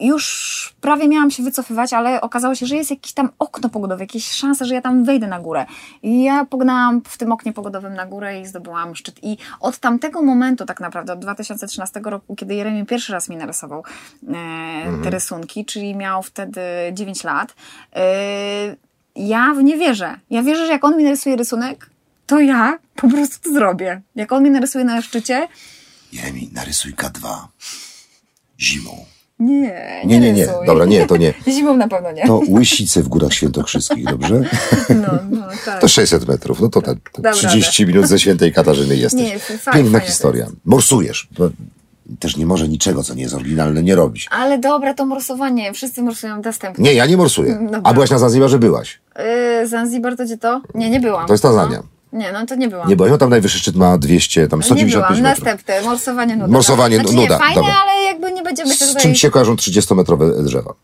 już prawie miałam się wycofywać, ale okazało się, że jest jakieś tam okno pogodowe, jakieś szanse, że ja tam wejdę na górę. I ja pognałam w tym oknie pogodowym na górę i zdobyłam szczyt. I od tamtego momentu tak naprawdę, od 2013 roku, kiedy Jeremi pierwszy raz mi narysował e, te rysunki, czyli miał wtedy 9 lat, e, ja w nie wierzę. Ja wierzę, że jak on mi narysuje rysunek, to ja po prostu to zrobię. Jak on mi narysuje na szczycie, Jeremi, narysuj K2. Zimą. Nie, nie, Nie, nie, nie. rysuj. Dobra, nie, to nie. Zimą na pewno nie. To łysice w Górach Świętokrzyskich, dobrze? No, no, tak. To 600 metrów, no to tak, Dobra, 30 minut ze Świętej Katarzyny jesteś. Nie, fajnie, Piękna fajnie to historia. Morsujesz. Też nie może niczego, co nie jest oryginalne, nie robić. Ale dobra, to morsowanie. Wszyscy morsują dostępnie. Nie, ja nie morsuję. Dobra. A byłaś na Zanzibarze? Byłaś. Yy, Zanzibar to gdzie to? Nie, nie byłam. To jest Tanzania. No. Nie, no to nie byłam. Nie byłaś, no tam najwyższy szczyt ma 200, tam nie 195 byłam. metrów. Następne, morsowanie nuda. Morsowanie znaczy, nuda, Nie, fajne, dobra. ale nie będziemy się Z czym się kojarzą 30-metrowe drzewa?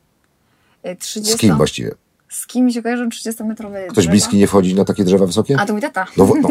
Yy, 30... Z kim właściwie? Z kim mi się kojarzą 30-metrowe Ktoś bliski nie wchodzi na takie drzewa wysokie? A to mój tata. No, no.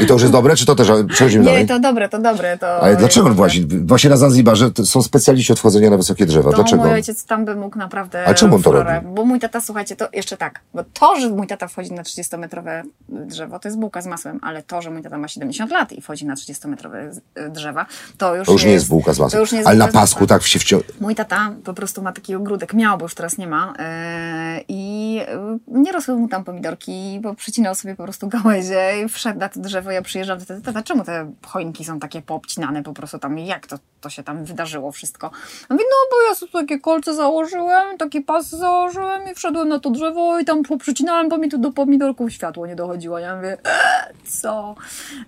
I to już jest dobre, czy to też? Przechodzimy Nie, dalej. to dobre, to dobre. To Ale dlaczego dobre. właśnie? Właśnie na Zanzibarze to są specjaliści od wchodzenia na wysokie drzewa. To Dlaczego? mój ojciec tam by mógł naprawdę A czemu on to robi? Bo mój tata, słuchajcie, to jeszcze tak, bo to, że mój tata wchodzi na 30-metrowe drzewo, to jest bułka z masłem, ale to, że mój tata ma 70 lat i wchodzi na 30-metrowe z- drzewa, to już, To już nie jest bułka z to masłem. już nie jest Ale na pasku tak się wciąga. Mój tata po prostu ma taki ogródek, miał, bo już teraz nie ma e, i e, nie rosły mu tam pomidorki, bo przycinał sobie po prostu gałęzie i wszedł na to drzewo, ja przyjeżdżam tata, tata, czemu te choinki są takie poobcinane po prostu tam, jak to, to się tam wydarzyło wszystko? Mówi, no bo ja sobie takie kolce założyłem, taki pas założyłem i wszedłem na to drzewo i tam poprzycinałem, bo mi tu do pomidorków światło nie dochodziło. Ja mówię, eee, co?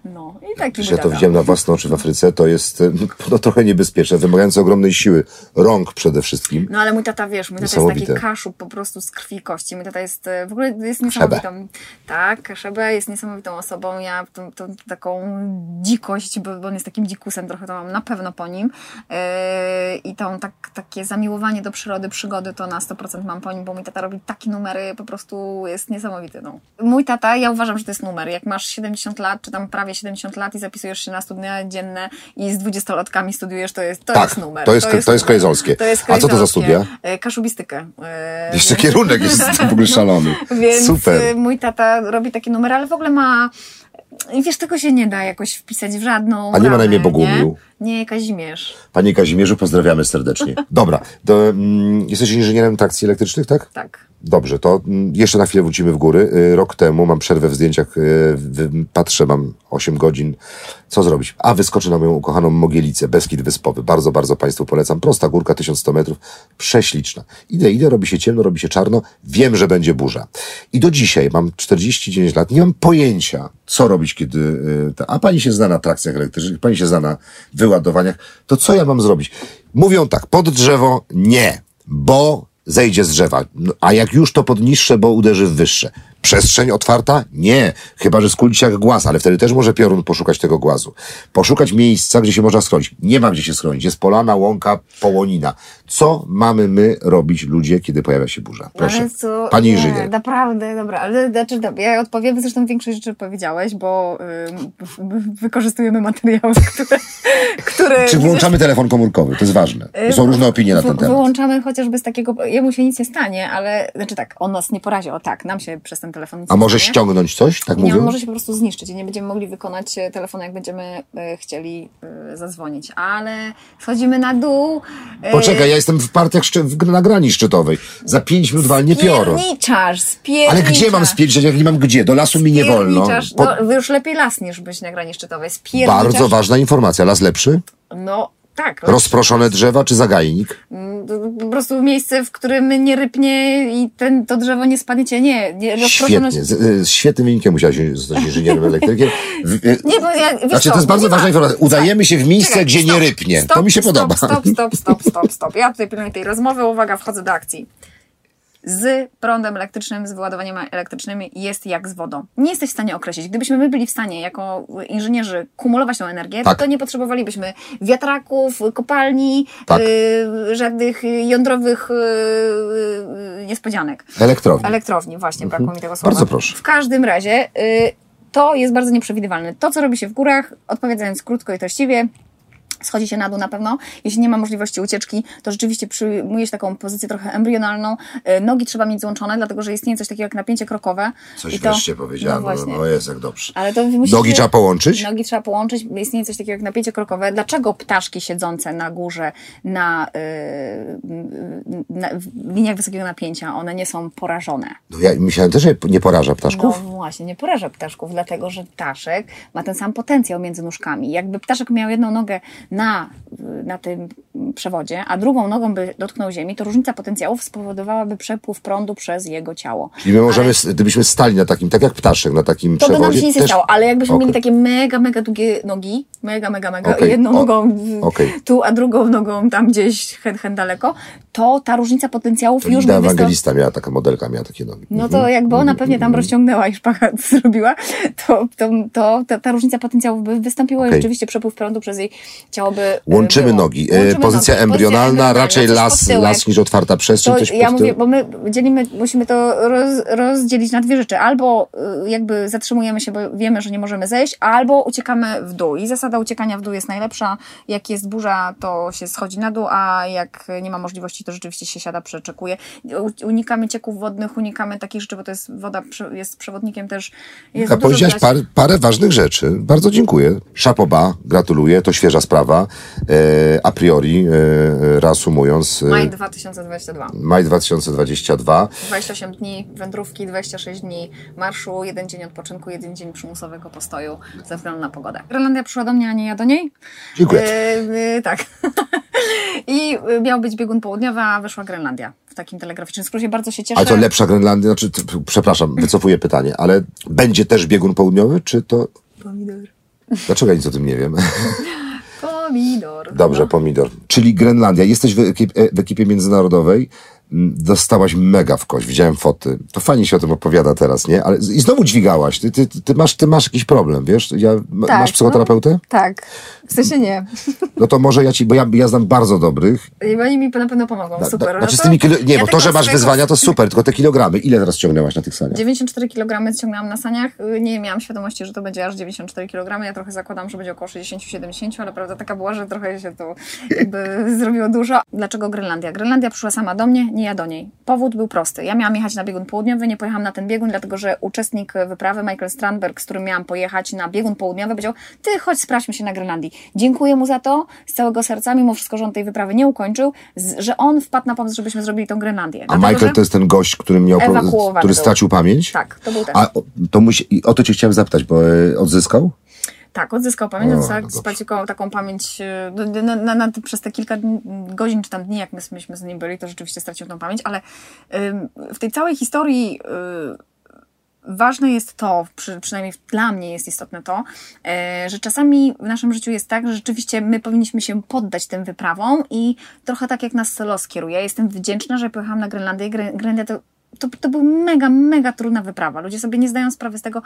No i taki ja to widziałem na własne oczy w Afryce, to jest e, no, trochę niebezpieczne, wymagające ogromnej siły. Rąk przede wszystkim. No ale mój tata, wiesz, mój tata jest taki kaszub po prostu z krwi i kości. Tata jest w ogóle jest niesamowitą. Tak, Szebę jest niesamowitą osobą. Ja tą, tą taką dzikość, bo, bo on jest takim dzikusem trochę, to mam na pewno po nim. Yy, I tą tak, takie zamiłowanie do przyrody, przygody to na 100% mam po nim, bo mój tata robi takie numery, po prostu jest niesamowity. No. Mój tata, ja uważam, że to jest numer. Jak masz 70 lat, czy tam prawie 70 lat i zapisujesz się na studia dzienne i z 20-latkami studiujesz, to jest, to Tak, jest numer. to jest- to jest numer. krajzolskie. To jest A co to za studia? E, Kaszubistykę. E, Jeszcze kierunek jest w ogóle szalony. Więc Super. y, mój tata robi takie numery, ale w ogóle ma. I wiesz, tego się nie da jakoś wpisać w żadną. A nie ma na ramę, imię Bogumił? Nie, nie Kazimierz. Panie Kazimierzu, pozdrawiamy serdecznie. Dobra, to, mm, jesteś inżynierem trakcji elektrycznych, tak? Tak. Dobrze, to mm, jeszcze na chwilę wrócimy w góry. Y, Rok temu mam przerwę w zdjęciach, y, patrzę, mam 8 godzin. Co zrobić? A wyskoczę na moją ukochaną Mogielicę, Beskid Wyspowy. Bardzo, bardzo Państwu polecam. Prosta górka, 1100 metrów, prześliczna. Idę, idę, robi się ciemno, robi się czarno. Wiem, że będzie burza. I do dzisiaj, mam 49 lat, nie mam pojęcia, co robić, kiedy... y, ta- A pani się zna na trakcjach elektrycznych, pani się zna na wyładowaniach. To co ja mam zrobić? Mówią tak, pod drzewo nie, bo zejdzie z drzewa. No, a jak już to pod niższe, bo uderzy w wyższe. Przestrzeń otwarta? Nie. Chyba, że skulić jak głaz, ale wtedy też może piorun poszukać tego głazu. Poszukać miejsca, gdzie się można schronić. Nie ma gdzie się schronić. Jest polana, łąka, połonina. Co mamy my robić, ludzie, kiedy pojawia się burza? Proszę. Ale co, Pani nie, inżynier. Naprawdę, dobra, ale znaczy, dobra, ja odpowiem, zresztą większość rzeczy powiedziałeś, bo wykorzystujemy materiały, które. które Czy włączamy telefon komórkowy? To jest ważne. Y, Są różne opinie na ten temat. Wyłączamy chociażby z takiego, jemu się nic nie stanie, ale, znaczy tak, on nas nie porazi, o tak, nam się przez ten telefon nic A nie może stanie. ściągnąć coś? Tak Nie, mówią? on może się po prostu zniszczyć i nie będziemy mogli wykonać e, telefonu, jak będziemy e, chcieli e, zadzwonić. Ale schodzimy na dół. Poczekaj, ja jestem w partiach szczy- w, na grani szczytowej. Za pięć minut walnie piorun. Spierniczasz, spierniczasz. Ale gdzie mam spierdzieć, jak nie mam gdzie? Do lasu mi nie wolno. Po, No, już lepiej las niż być na grani szczytowej. Spierniczasz. bardzo ważna informacja. Las lepszy? No, tak. Rozproszone drzewa czy zagajnik? Mm, Po prostu miejsce, w którym nie rypnie i ten, to drzewo nie spadniecie. Nie, nie rozproszone. Świetnie. Z, y, z świetnym wynikiem musiałeś zostać inżynierem elektrykiem. Y, Nie, bo ja, wiesz Znaczy, to jest bardzo nie ważna informacja. Udajemy się w miejsce, Czekaj, gdzie nie stop, rypnie. Stop, to mi się stop, podoba. Stop, stop, stop, stop, stop. Ja tutaj pilnuję tej rozmowy. Uwaga, wchodzę do akcji. Z prądem elektrycznym, z wyładowaniem elektrycznym jest jak z wodą. Nie jesteś w stanie określić. Gdybyśmy my byli w stanie jako inżynierzy kumulować tą energię, Tak. to nie potrzebowalibyśmy wiatraków, kopalni, Tak. y, żadnych jądrowych y, y, niespodzianek. Elektrownia. Elektrowni, właśnie, brakło mi tego słowa. Mhm. Bardzo proszę. W każdym razie y, to jest bardzo nieprzewidywalne. To, co robi się w górach, odpowiadając krótko i treściwie, schodzi się na dół na pewno. Jeśli nie ma możliwości ucieczki, to rzeczywiście przyjmuje się taką pozycję trochę embrionalną. Y, Nogi trzeba mieć złączone, dlatego że istnieje coś takiego jak napięcie krokowe. Coś I to, wreszcie powiedziałem. No właśnie. No, jest jak dobrze. Ale to musicie- Nogi trzeba połączyć? Nogi trzeba połączyć. Istnieje coś takiego jak napięcie krokowe. Dlaczego ptaszki siedzące na górze na, yy, na liniach wysokiego napięcia, one nie są porażone? No, ja myślałem też, że nie poraża ptaszków. No właśnie, nie poraża ptaszków, dlatego że ptaszek ma ten sam potencjał między nóżkami. Jakby ptaszek miał jedną nogę na, na tym przewodzie, a drugą nogą by dotknął ziemi, to różnica potencjałów spowodowałaby przepływ prądu przez jego ciało. Czyli my możemy, gdybyśmy stali na takim, tak jak ptaszek, na takim To by przewodzie. nam się nie też- stało, ale jakbyśmy Okej. mieli takie mega, mega długie nogi, mega, mega, mega, Okej, jedną o- nogą okej. tu, a drugą nogą tam gdzieś hen, hen daleko, to ta różnica potencjałów To już by wystąpiła. Ewangelista miała, taka modelka miała takie nogi. No Mhm. to jakby ona pewnie tam rozciągnęła i szpachat zrobiła, to, to, to ta, różnica potencjałów by wystąpiła i rzeczywiście przepływ prądu przez jej ciało by e, Łączymy było. nogi. E, Łączymy Pozycja nogi. embrionalna, raczej las, las niż otwarta przestrzeń. To coś ja mówię, bo my dzielimy, musimy to roz, rozdzielić na dwie rzeczy. Albo y, jakby zatrzymujemy się, bo wiemy, że nie możemy zejść, albo uciekamy w dół. I zasada uciekania w dół jest najlepsza. Jak jest burza, to się schodzi na dół, a jak nie ma możliwości, to rzeczywiście się siada, przeczekuje. Unikamy cieków wodnych, unikamy takich rzeczy, bo to jest woda, jest przewodnikiem też. Jest A powiedziałaś par, parę ważnych rzeczy. Bardzo dziękuję. Szapoba, gratuluję, to świeża sprawa. E, a priori, e, reasumując, e, Maj 2022. maj 2022. 28 dni wędrówki, 26 dni marszu, jeden dzień odpoczynku, jeden dzień przymusowego postoju ze względu na pogodę. Grenlandia przyszła do mnie, a nie ja do niej. Dziękuję. Yy, yy, tak. I miał być biegun południowy, a wyszła Grenlandia. W takim telegraficznym skrócie bardzo się cieszę. Ale to lepsza Grenlandia, znaczy, przepraszam, wycofuję pytanie, ale będzie też biegun południowy, czy to... Pomidor. Dlaczego ja nic o tym nie wiem? Pomidor. Dobrze, No. pomidor. Czyli Grenlandia. Jesteś w, ekip, e, w ekipie międzynarodowej. Dostałaś mega w kość, widziałem foty. To fajnie się o tym opowiada teraz, nie? Ale i znowu dźwigałaś. Ty, ty, ty, masz, ty masz jakiś problem, wiesz? Ja, Tak, masz psychoterapeutę? No, tak. W sensie nie. No to może ja ci, bo ja, ja znam bardzo dobrych. I oni mi na pewno pomogą. Da- Super. da- No Znaczy z to tymi kilo, nie, ja bo to, tego że masz wyzwania, to super, tylko te kilogramy. Ile teraz ciągnęłaś na tych saniach? 94 kg ciągnęłam na saniach. Nie miałam świadomości, że to będzie aż 94 kg. Ja trochę zakładam, że będzie około 60-70, ale prawda taka była, że trochę się to jakby zrobiło dużo. Dlaczego Grenlandia? Grenlandia przyszła sama do mnie, nie ja do niej. Powód był prosty. Ja miałam jechać na biegun południowy, nie pojechałam na ten biegun, dlatego że uczestnik wyprawy, Michael Strandberg, z którym miałam pojechać na biegun południowy, powiedział, ty chodź, sprawdźmy się na Grenlandii. Dziękuję mu za to, z całego serca, mimo wszystko, że on tej wyprawy nie ukończył, że on wpadł na pomysł, żebyśmy zrobili tą Grenlandię. A Dlatego, Michael że- to jest ten gość, który miał, który stracił pamięć? Tak, to był ten. A o- to musi, i o to cię chciałem zapytać, bo e, odzyskał? Tak, odzyskał pamięć, O, odzyskał no dobrze. taką, pamięć no, na, na, na, przez te kilka godzin czy tam dni, jak my, myśmy z nim byli, to rzeczywiście stracił tą pamięć, ale w tej całej historii y, ważne jest to, przy, przynajmniej dla mnie jest istotne to, e, że czasami w naszym życiu jest tak, że rzeczywiście my powinniśmy się poddać tym wyprawom i trochę tak jak nas los kieruje. Ja jestem wdzięczna, że pojechałam na Grenlandię. Gre- Grenlandia to to, to była mega, mega trudna wyprawa. Ludzie sobie nie zdają sprawy z tego,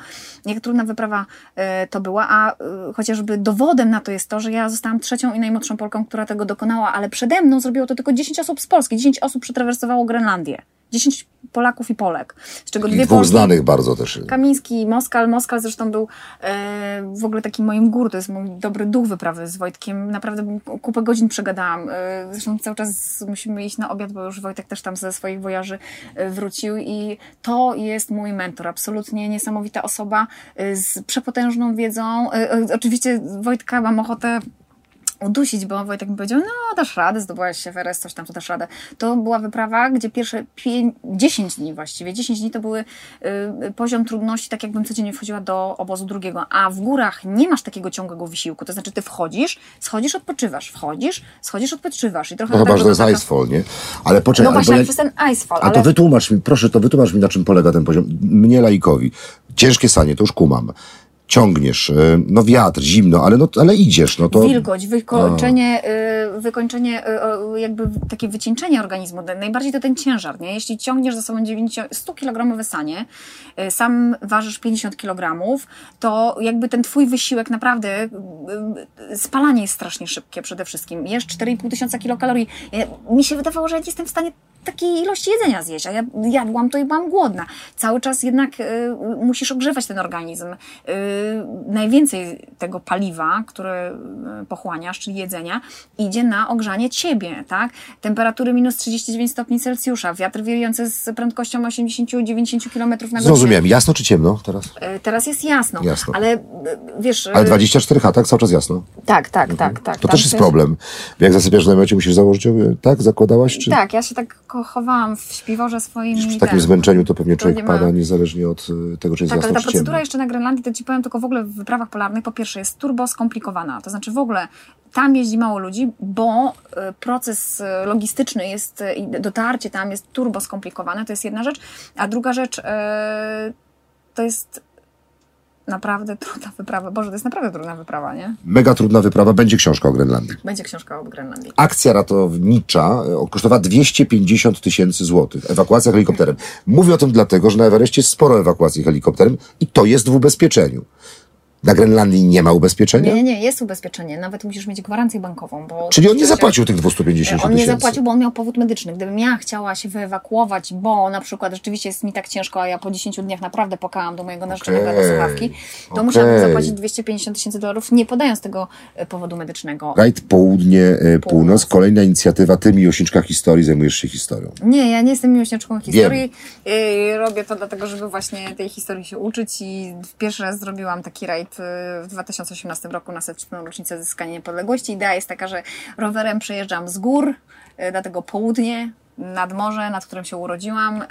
jak trudna wyprawa e, to była, a e, chociażby dowodem na to jest to, że ja zostałam trzecią i najmłodszą Polką, która tego dokonała, ale przede mną zrobiło to tylko 10 osób z Polski. 10 osób przetrawersowało Grenlandię. 10 Polaków i Polek, z czego I dwie dwóch Polki. znanych bardzo też. Kamiński, Moskal. Moskal zresztą był e, w ogóle takim moim gór, to jest mój dobry duch wyprawy z Wojtkiem. Naprawdę kupę godzin przegadałam. E, zresztą cały czas musimy iść na obiad, bo już Wojtek też tam ze swoich wojaży e, wrócił i to jest mój mentor. Absolutnie niesamowita osoba e, z przepotężną wiedzą. E, e, oczywiście Wojtka mam ochotę udusić, bo Wojtek mi powiedział, no dasz radę, zdobyłaś się w Everest, coś tam, to dasz radę. To była wyprawa, gdzie pierwsze pię- 10 dni właściwie, 10 dni to były y, poziom trudności, tak jakbym codziennie wchodziła do obozu drugiego, a w górach nie masz takiego ciągłego wysiłku, to znaczy ty wchodzisz, schodzisz, odpoczywasz, wchodzisz, schodzisz, odpoczywasz i trochę No chyba, że to jest wygląda Icefall, nie? Ale poczekaj, No właśnie, ja- jak przez ten Icefall, A ale... to wytłumacz mi, proszę, to wytłumacz mi, na czym polega ten poziom. Mnie laikowi. Ciężkie sanie, to już kumam. Ciągniesz, y, no wiatr, zimno, ale, no, ale idziesz, no to... Wilgoć, wykończenie, y, wykończenie, o, jakby takie wycieńczenie organizmu. Najbardziej to ten ciężar, nie? Jeśli ciągniesz za sobą 90, 100 kg sanie, sam ważysz 50 kg, to jakby ten twój wysiłek naprawdę, spalanie jest strasznie szybkie przede wszystkim. Jesz 4,5 tysiąca kilokalorii. Mi się wydawało, że ja nie jestem w stanie takiej ilości jedzenia zjeść, a ja jadłam to i byłam głodna. Cały czas jednak y, musisz ogrzewać ten organizm. Y, najwięcej tego paliwa, które y, pochłaniasz, czyli jedzenia, idzie na ogrzanie ciebie, tak? Temperatury minus 39 stopni Celsjusza, wiatr wiejący z prędkością 80-90 km na godzinę. Zrozumiałem. Jasno czy ciemno teraz? Y, Teraz jest jasno, Jasno. ale y, wiesz... Ale y, 24H, tak? Cały czas jasno. Tak, tak, tak. tak To tam też jest też- problem. Jak zasypiasz w namiocie, musisz założyć, tak? Zakładałaś? Czy Tak, ja się tak chowałam w śpiworze swoim. przy i takim ten. zmęczeniu to pewnie To człowiek nie ma- pada, niezależnie od e, tego, czy jest Tak, ale ta procedura ciemno. jeszcze na Grenlandii, to ci powiem, tylko w ogóle w wyprawach polarnych, po pierwsze jest turbo skomplikowana. To znaczy w ogóle tam jeździ mało ludzi, bo e, proces e, logistyczny jest i dotarcie tam jest turbo skomplikowane, to jest jedna rzecz. A druga rzecz to jest naprawdę trudna wyprawa. Boże, to jest naprawdę trudna wyprawa, nie? Mega trudna wyprawa, będzie książka o Grenlandii. Będzie książka o Grenlandii. Akcja ratownicza e, kosztowała 250 tysięcy złotych. Ewakuacja helikopterem. Mówię o tym dlatego, że na Everestie jest sporo ewakuacji helikopterem i to jest w ubezpieczeniu. Na Grenlandii nie ma ubezpieczenia? Nie, nie, jest ubezpieczenie. Nawet musisz mieć gwarancję bankową, bo... Czyli on nie zapłacił tych 250 On nie tysięcy. zapłacił, bo on miał powód medyczny. Gdybym ja chciała się wyewakuować, bo na przykład rzeczywiście jest mi tak ciężko, a ja po 10 dniach naprawdę pokałam do mojego narzeczonego Okej, do słuchawki, to okej. musiałabym zapłacić 250 tysięcy dolarów, nie podając tego e, powodu medycznego. Rajd Południe, e, Północ, kolejna inicjatywa. Ty, miłośniczka historii, zajmujesz się historią. Nie, ja nie jestem miłośniczką historii. Yy, Robię to dlatego, żeby właśnie tej historii się uczyć i pierwszy raz zrobiłam taki rajd w 2018 roku na setną rocznicę odzyskania niepodległości. Idea jest taka, że rowerem przejeżdżam z gór, yy, dlatego południe, nad morze, nad którym się urodziłam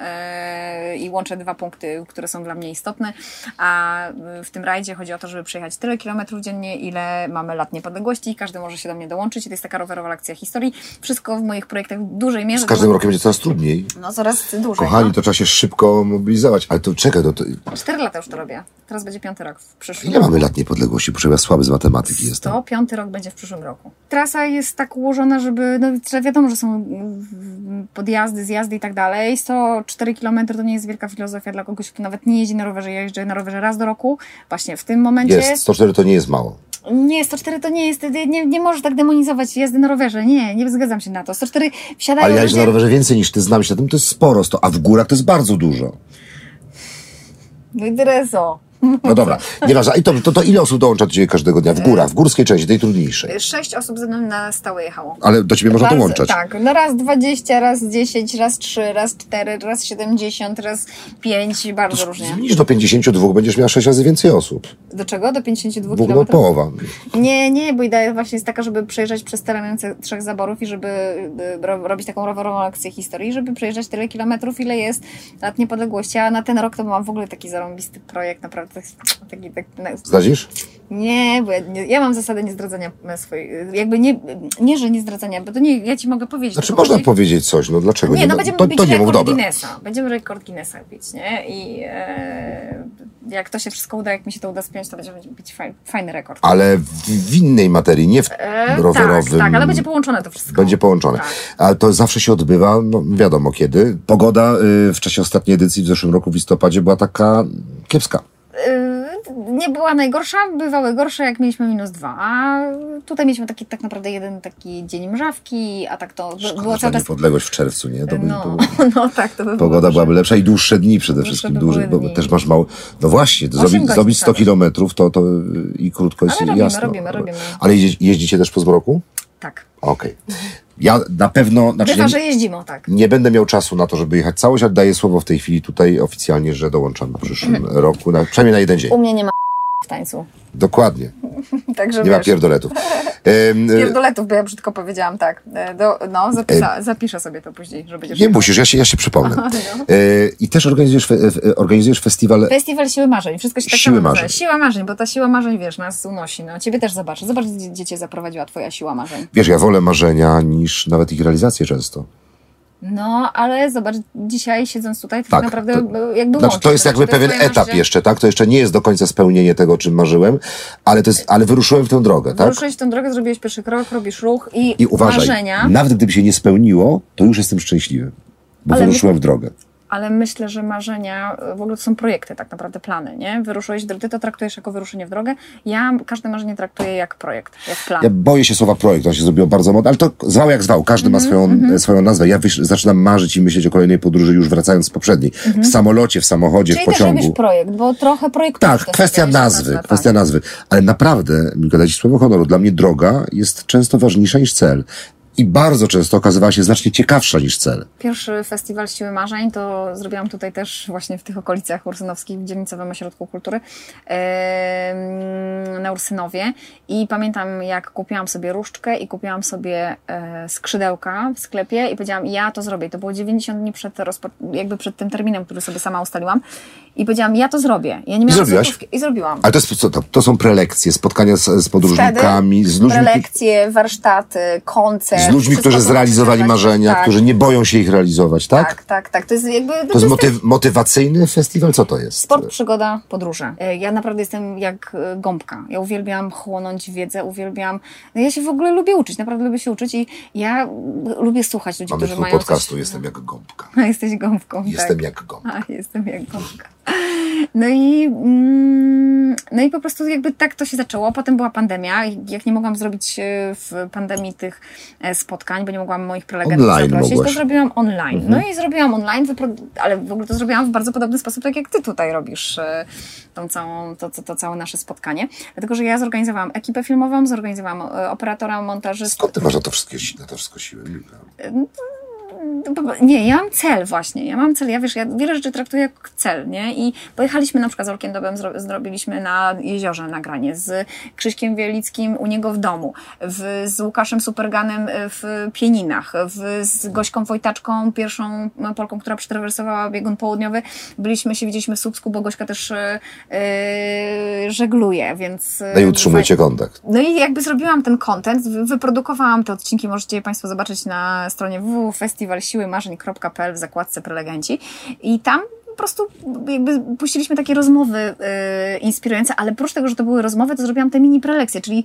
yy, i łączę dwa punkty, które są dla mnie istotne, a yy, w tym rajdzie chodzi o to, żeby przejechać tyle kilometrów dziennie, ile mamy lat niepodległości i każdy może się do mnie dołączyć i to jest taka rowerowa lekcja historii. Wszystko w moich projektach w dużej mierze. Z każdym rokiem będzie coraz trudniej. No coraz dłużej. Kochani, no. to trzeba się szybko mobilizować. Ale to czekaj, to, Cztery lata już to robię. Teraz będzie piąty rok w przyszłym Ile mamy lat niepodległości? Proszę, ja słaby z matematyki jestem. To piąty rok będzie w przyszłym roku. Trasa jest tak ułożona, żeby, no że wiadomo, że są podjazdy, zjazdy i tak dalej. 104 km to nie jest wielka filozofia dla kogoś, kto nawet nie jeździ na rowerze. Ja jeżdżę na rowerze raz do roku. Właśnie w tym momencie... Jest, 104 to nie jest mało. Nie, 104 to nie jest, nie, nie możesz tak demonizować jazdy na rowerze. Nie, nie zgadzam się na to. 104 wsiadają Ale ja jeżdżę na rowerze więcej niż ty, znam się na tym, to jest sporo, sto, a w górach to jest bardzo dużo. No i. No dobra, nieważne. I to, to, to ile osób dołącza do ciebie każdego dnia? W górach, w górskiej części, tej trudniejszej. Sześć osób ze mną na stałe jechało. Ale do ciebie można Bardzo- dołączać. Tak, no raz 20, raz 10, raz 3, raz 4, raz 70, raz 5, bardzo różnie. Zmniejsz do 52, będziesz miała 6 razy więcej osób. Do czego? Do 52 Dwóch, no połowa. Nie, nie, bo idea właśnie jest taka, żeby przejeżdżać przez teren trzech zaborów i żeby y, ro- robić taką rowerową akcję historii, żeby przejeżdżać tyle kilometrów, ile jest lat niepodległości. A na ten rok to mam w ogóle taki zarąbisty projekt, naprawdę taki, taki na- Zdradzisz? Nie, bo ja, nie, ja mam zasadę niezdradzania swojej, jakby nie, nie, że nie zdradzania, bo to nie, ja ci mogę powiedzieć. Znaczy można powiedzieć- powiedzieć coś, no dlaczego nie, nie? no będziemy to, to nie rekord dobra. Guinnessa. Będziemy rekord Guinnessa bić, nie? I e, jak to się wszystko uda, jak mi się to uda spiąć, to będziemy faj, fajny rekord. Ale w, w innej materii, nie w E, rowerowym. Tak, tak, ale będzie połączone to wszystko. Będzie połączone. Tak. Ale to zawsze się odbywa, no wiadomo kiedy. Pogoda y, w czasie ostatniej edycji w zeszłym roku w listopadzie była taka kiepska. Nie była najgorsza, bywały gorsze, jak mieliśmy minus dwa. A tutaj mieliśmy taki tak naprawdę jeden taki dzień mrzawki, a tak to Szkoda, było cały czas... niepodległość w czerwcu, nie? To by, No, to by, no tak, to by było pogoda byłaby lepsza i dłuższe dni przede Dłuższe wszystkim. Dłużej, bo dni. też masz mało. No właśnie, zrobić, zrobić 100 cały. kilometrów to, to y, i krótko jest Ale robimy, jasno. robimy, robimy. Ale jeździ, jeździcie też po zmroku? Tak. Okej. Ja na pewno, znaczy Bywa, nie, że jeździmy, tak. nie będę miał czasu na to, żeby jechać całość, ale daję słowo w tej chwili tutaj oficjalnie, że dołączam w przyszłym Mhm. roku, na, przynajmniej na jeden dzień. U mnie nie ma w tańcu. Dokładnie. Także Nie ma wiesz, pierdoletów. Em, e, Pierdoletów, bo ja brzydko powiedziałam, tak. E, Do, no, zapisa, zapiszę sobie to później, że będziesz nie musisz, ja się, ja się przypomnę. No. E, I też organizujesz, e, organizujesz festiwal Festiwal Siły Marzeń. Wszystko się tak Siły nazywa. marzeń. Siła Marzeń, bo ta Siła Marzeń, wiesz, nas unosi. No, ciebie też zobacz. Zobacz, gdzie cię zaprowadziła twoja Siła Marzeń. Wiesz, ja wolę marzenia niż nawet ich realizację często. No, ale zobacz, dzisiaj siedząc tutaj, Tak, tak naprawdę to- jakby Znaczy, to jest jakby pewien etap marzenie. jeszcze, tak? To jeszcze nie jest do końca spełnienie tego, o czym marzyłem, ale, to jest, ale wyruszyłem w tę drogę, tak? Wyruszyłeś tę drogę, zrobiłeś pierwszy krok, robisz ruch i, I uważaj, marzenia. nawet gdyby się nie spełniło, to już jestem szczęśliwy, bo Ale wyruszyłem w drogę. Ale myślę, że marzenia, w ogóle to są projekty, tak naprawdę plany, nie? Wyruszyłeś w drogę, ty to traktujesz jako wyruszenie w drogę. Ja każde marzenie traktuję jak projekt, jak plan. Ja boję się słowa projekt, on się zrobiło bardzo modne, ale to zwał jak zwał, każdy Mhm, ma swoją, e, swoją nazwę. Ja wyś, zaczynam marzyć i myśleć o kolejnej podróży już wracając z poprzedniej. W samolocie, w samochodzie, Mhm. Czyli w pociągu. robisz projekt, bo trochę projektujesz. Tak, to kwestia nazwy, nazywa, kwestia tak. nazwy. Ale naprawdę, Milka, dać ci słowo honoru, dla mnie droga jest często ważniejsza niż cel. I bardzo często okazywała się znacznie ciekawsza niż cel. Pierwszy festiwal Siły Marzeń to zrobiłam tutaj też właśnie w tych okolicach ursynowskich, w dzielnicowym ośrodku kultury na Ursynowie i pamiętam jak kupiłam sobie różdżkę i kupiłam sobie e, skrzydełka w sklepie i powiedziałam ja to zrobię. To było 90 dni przed, jakby przed tym terminem, który sobie sama ustaliłam i powiedziałam ja to zrobię. Ja nie miałam zrobiłaś? złotówki. I zrobiłam. Ale to, jest, to, to są prelekcje, spotkania z, z podróżnikami, z ludźmi, Prelekcje, warsztaty, koncert. Z ludźmi którzy zrealizowali marzenia, tak. którzy nie boją się ich realizować, tak? Tak, tak, tak. To jest jakby... To jest motyw, motywacyjny festiwal? Co to jest? Sport, przygoda, podróże. E, Ja naprawdę jestem jak e, gąbka. Ja uwielbiam chłonąć wiedzę, uwielbiam... No ja się w ogóle lubię uczyć, naprawdę lubię się uczyć i ja lubię słuchać ludzi, Mamy którzy mają podcastu, coś... jestem jak gąbka. A, jesteś gąbką, Jestem tak. jak gąbka. A, jestem jak gąbka. No i, mm, no i po prostu jakby tak to się zaczęło. Potem była pandemia. Jak nie mogłam zrobić e, w pandemii tych e, spotkań, bo nie mogłam moich prelegentów Online zaprosić, mogłaś. to zrobiłam online. No i zrobiłam online, ale w ogóle to zrobiłam w bardzo podobny sposób, tak jak ty tutaj robisz e, tą całą, to, to, to całe nasze spotkanie. Dlatego, że ja zorganizowałam ekipę filmową, zorganizowałam operatora, montażystę. Skąd ty masz na to wszystkie, na to wszystko siły? Nie, ja mam cel właśnie. Ja mam cel. Ja wiesz, ja wiele rzeczy traktuję jak cel, nie? I pojechaliśmy na przykład z Olkiem Dobem, zro, zrobiliśmy na jeziorze nagranie, z Krzyśkiem Wielickim u niego w domu, w, z Łukaszem Superganem w Pieninach, w, z Gośką Wojtaczką, pierwszą Polką, która przetrawersowała biegun południowy. Byliśmy się, widzieliśmy w Słupsku, bo Gośka też yy, żegluje, więc... No i utrzymujecie kontakt. No i jakby zrobiłam ten content, wy- wyprodukowałam te odcinki, możecie je Państwo zobaczyć na stronie www.festiwalsiłymarzeń.pl w zakładce prelegenci. I tam prostu jakby puściliśmy takie rozmowy e, inspirujące, ale prócz tego, że to były rozmowy, to zrobiłam te mini prelekcje, czyli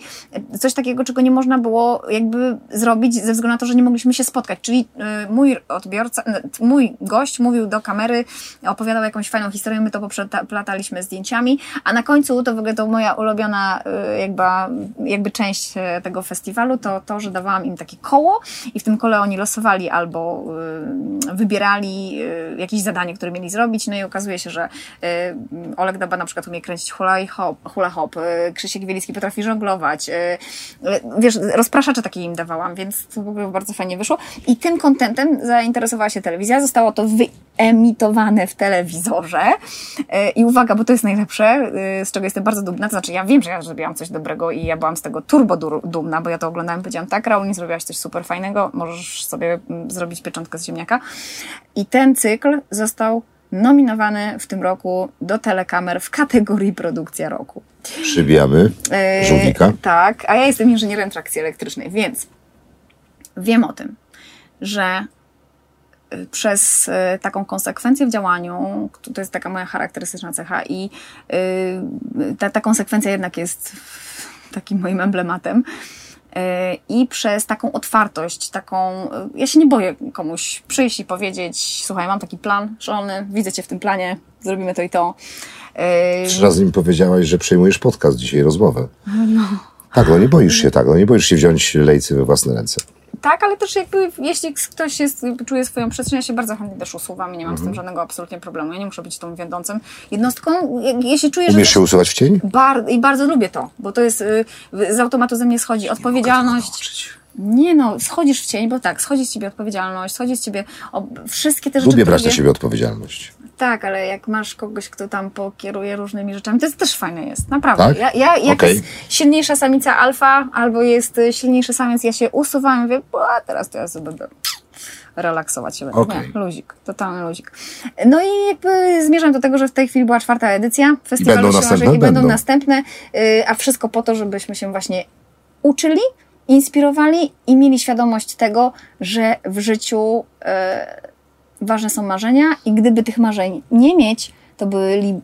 coś takiego, czego nie można było jakby zrobić ze względu na to, że nie mogliśmy się spotkać. Czyli e, mój odbiorca, mój gość mówił do kamery, opowiadał jakąś fajną historię, my to poprzeplataliśmy zdjęciami, a na końcu to w ogóle to moja ulubiona e, jakby, jakby część e, tego festiwalu, to to, że dawałam im takie koło i w tym kole oni losowali albo wybierali jakieś zadanie, które mieli zrobić, no i okazuje się, że y, Oleg Daba na przykład umie kręcić hula, i hop, hula hop, y, Krzysiek Wielicki potrafi żonglować, y, wiesz, rozpraszacze takie im dawałam, więc to w ogóle bardzo fajnie wyszło i tym kontentem zainteresowała się telewizja, zostało to wyemitowane w telewizorze i uwaga, bo to jest najlepsze, z czego jestem bardzo dumna, to znaczy ja wiem, że ja zrobiłam coś dobrego i ja byłam z tego turbo dumna, bo ja to oglądałem i powiedziałam, tak Raul, nie zrobiłaś coś super fajnego, możesz sobie mm, zrobić pieczątkę z ziemniaka. I ten cykl został nominowany w tym roku do telekamer w kategorii produkcja roku. Przybijamy E, żółwika. Tak, a ja jestem inżynierem trakcji elektrycznej, więc wiem o tym, że y, przez y, taką konsekwencję w działaniu, to jest taka moja charakterystyczna cecha i ta, ta konsekwencja jednak jest takim moim emblematem. I przez taką otwartość, taką. y, Ja się nie boję komuś przyjść i powiedzieć: Słuchaj, mam taki plan szalony, widzę Cię w tym planie, zrobimy to i to. Y, Trzy razy mi powiedziałaś, że przejmujesz podcast dzisiaj, rozmowę. Tak, no nie boisz się tak, no nie boisz się wziąć lejcy we własne ręce. Tak, ale też jakby jeśli ktoś jest, czuje swoją przestrzeń, ja się bardzo chętnie też usuwam i nie mam Mhm. z tym żadnego absolutnie problemu. Ja nie muszę być tą wiodącym jednostką. Je- Jeśli czuję, że... Umiesz się usuwać w cień? Bar- I bardzo lubię to, bo to jest, y, z automatu ze mnie schodzi odpowiedzialność. Nie no, schodzisz w cień, bo tak, schodzi z ciebie odpowiedzialność, schodzi z ciebie o, wszystkie te rzeczy, Lubię brać na siebie odpowiedzialność. Tak, ale jak masz kogoś, kto tam pokieruje różnymi rzeczami, to jest też fajne jest, naprawdę. Tak? Ja, ja, jak Okej. jest silniejsza samica alfa, albo jest y, silniejszy samiec, ja się usuwam i mówię, a teraz to ja sobie będę relaksować się będę. Okej. Nie, luzik, totalny luzik. No i jakby zmierzam do tego, że w tej chwili była czwarta edycja festiwalu będą Siłarzy następne? i będą, Będą. następne, y, a wszystko po to, żebyśmy się właśnie uczyli, inspirowali i mieli świadomość tego, że w życiu y, ważne są marzenia i gdyby tych marzeń nie mieć, to byli,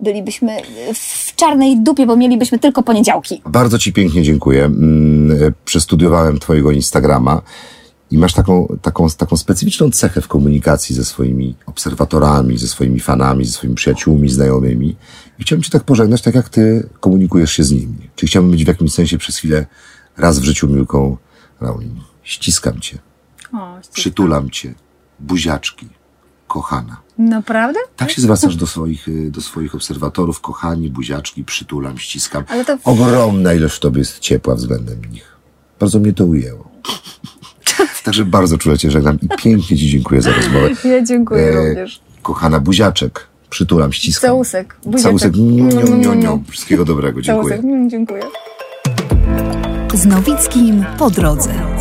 bylibyśmy w czarnej dupie, bo mielibyśmy tylko poniedziałki. Bardzo Ci pięknie dziękuję. Mm, e, Przestudiowałem Twojego Instagrama i masz taką, taką, taką specyficzną cechę w komunikacji ze swoimi obserwatorami, ze swoimi fanami, ze swoimi przyjaciółmi, znajomymi. I chciałbym Cię tak pożegnać, tak jak Ty komunikujesz się z nimi. Czy chciałbym być w jakimś sensie przez chwilę raz w życiu Milką Raulin. Ściskam Cię, O, przytulam Cię, buziaczki, kochana. Naprawdę? Tak się zwracasz do swoich, y, do swoich obserwatorów, kochani, buziaczki, przytulam, ściskam. Ale to- Ogromna ilość w tobie jest ciepła względem nich. Bardzo mnie to ujęło. Także bardzo czule cię żegnam i pięknie ci dziękuję za rozmowę. Ja dziękuję E, również. Kochana buziaczek, przytulam, ściskam. Całusek, buziaczek. Całusek, niu, niu, niu, niu. Mm. Wszystkiego dobrego, dziękuję. Całusek, mm, dziękuję. Z Nowickim po drodze.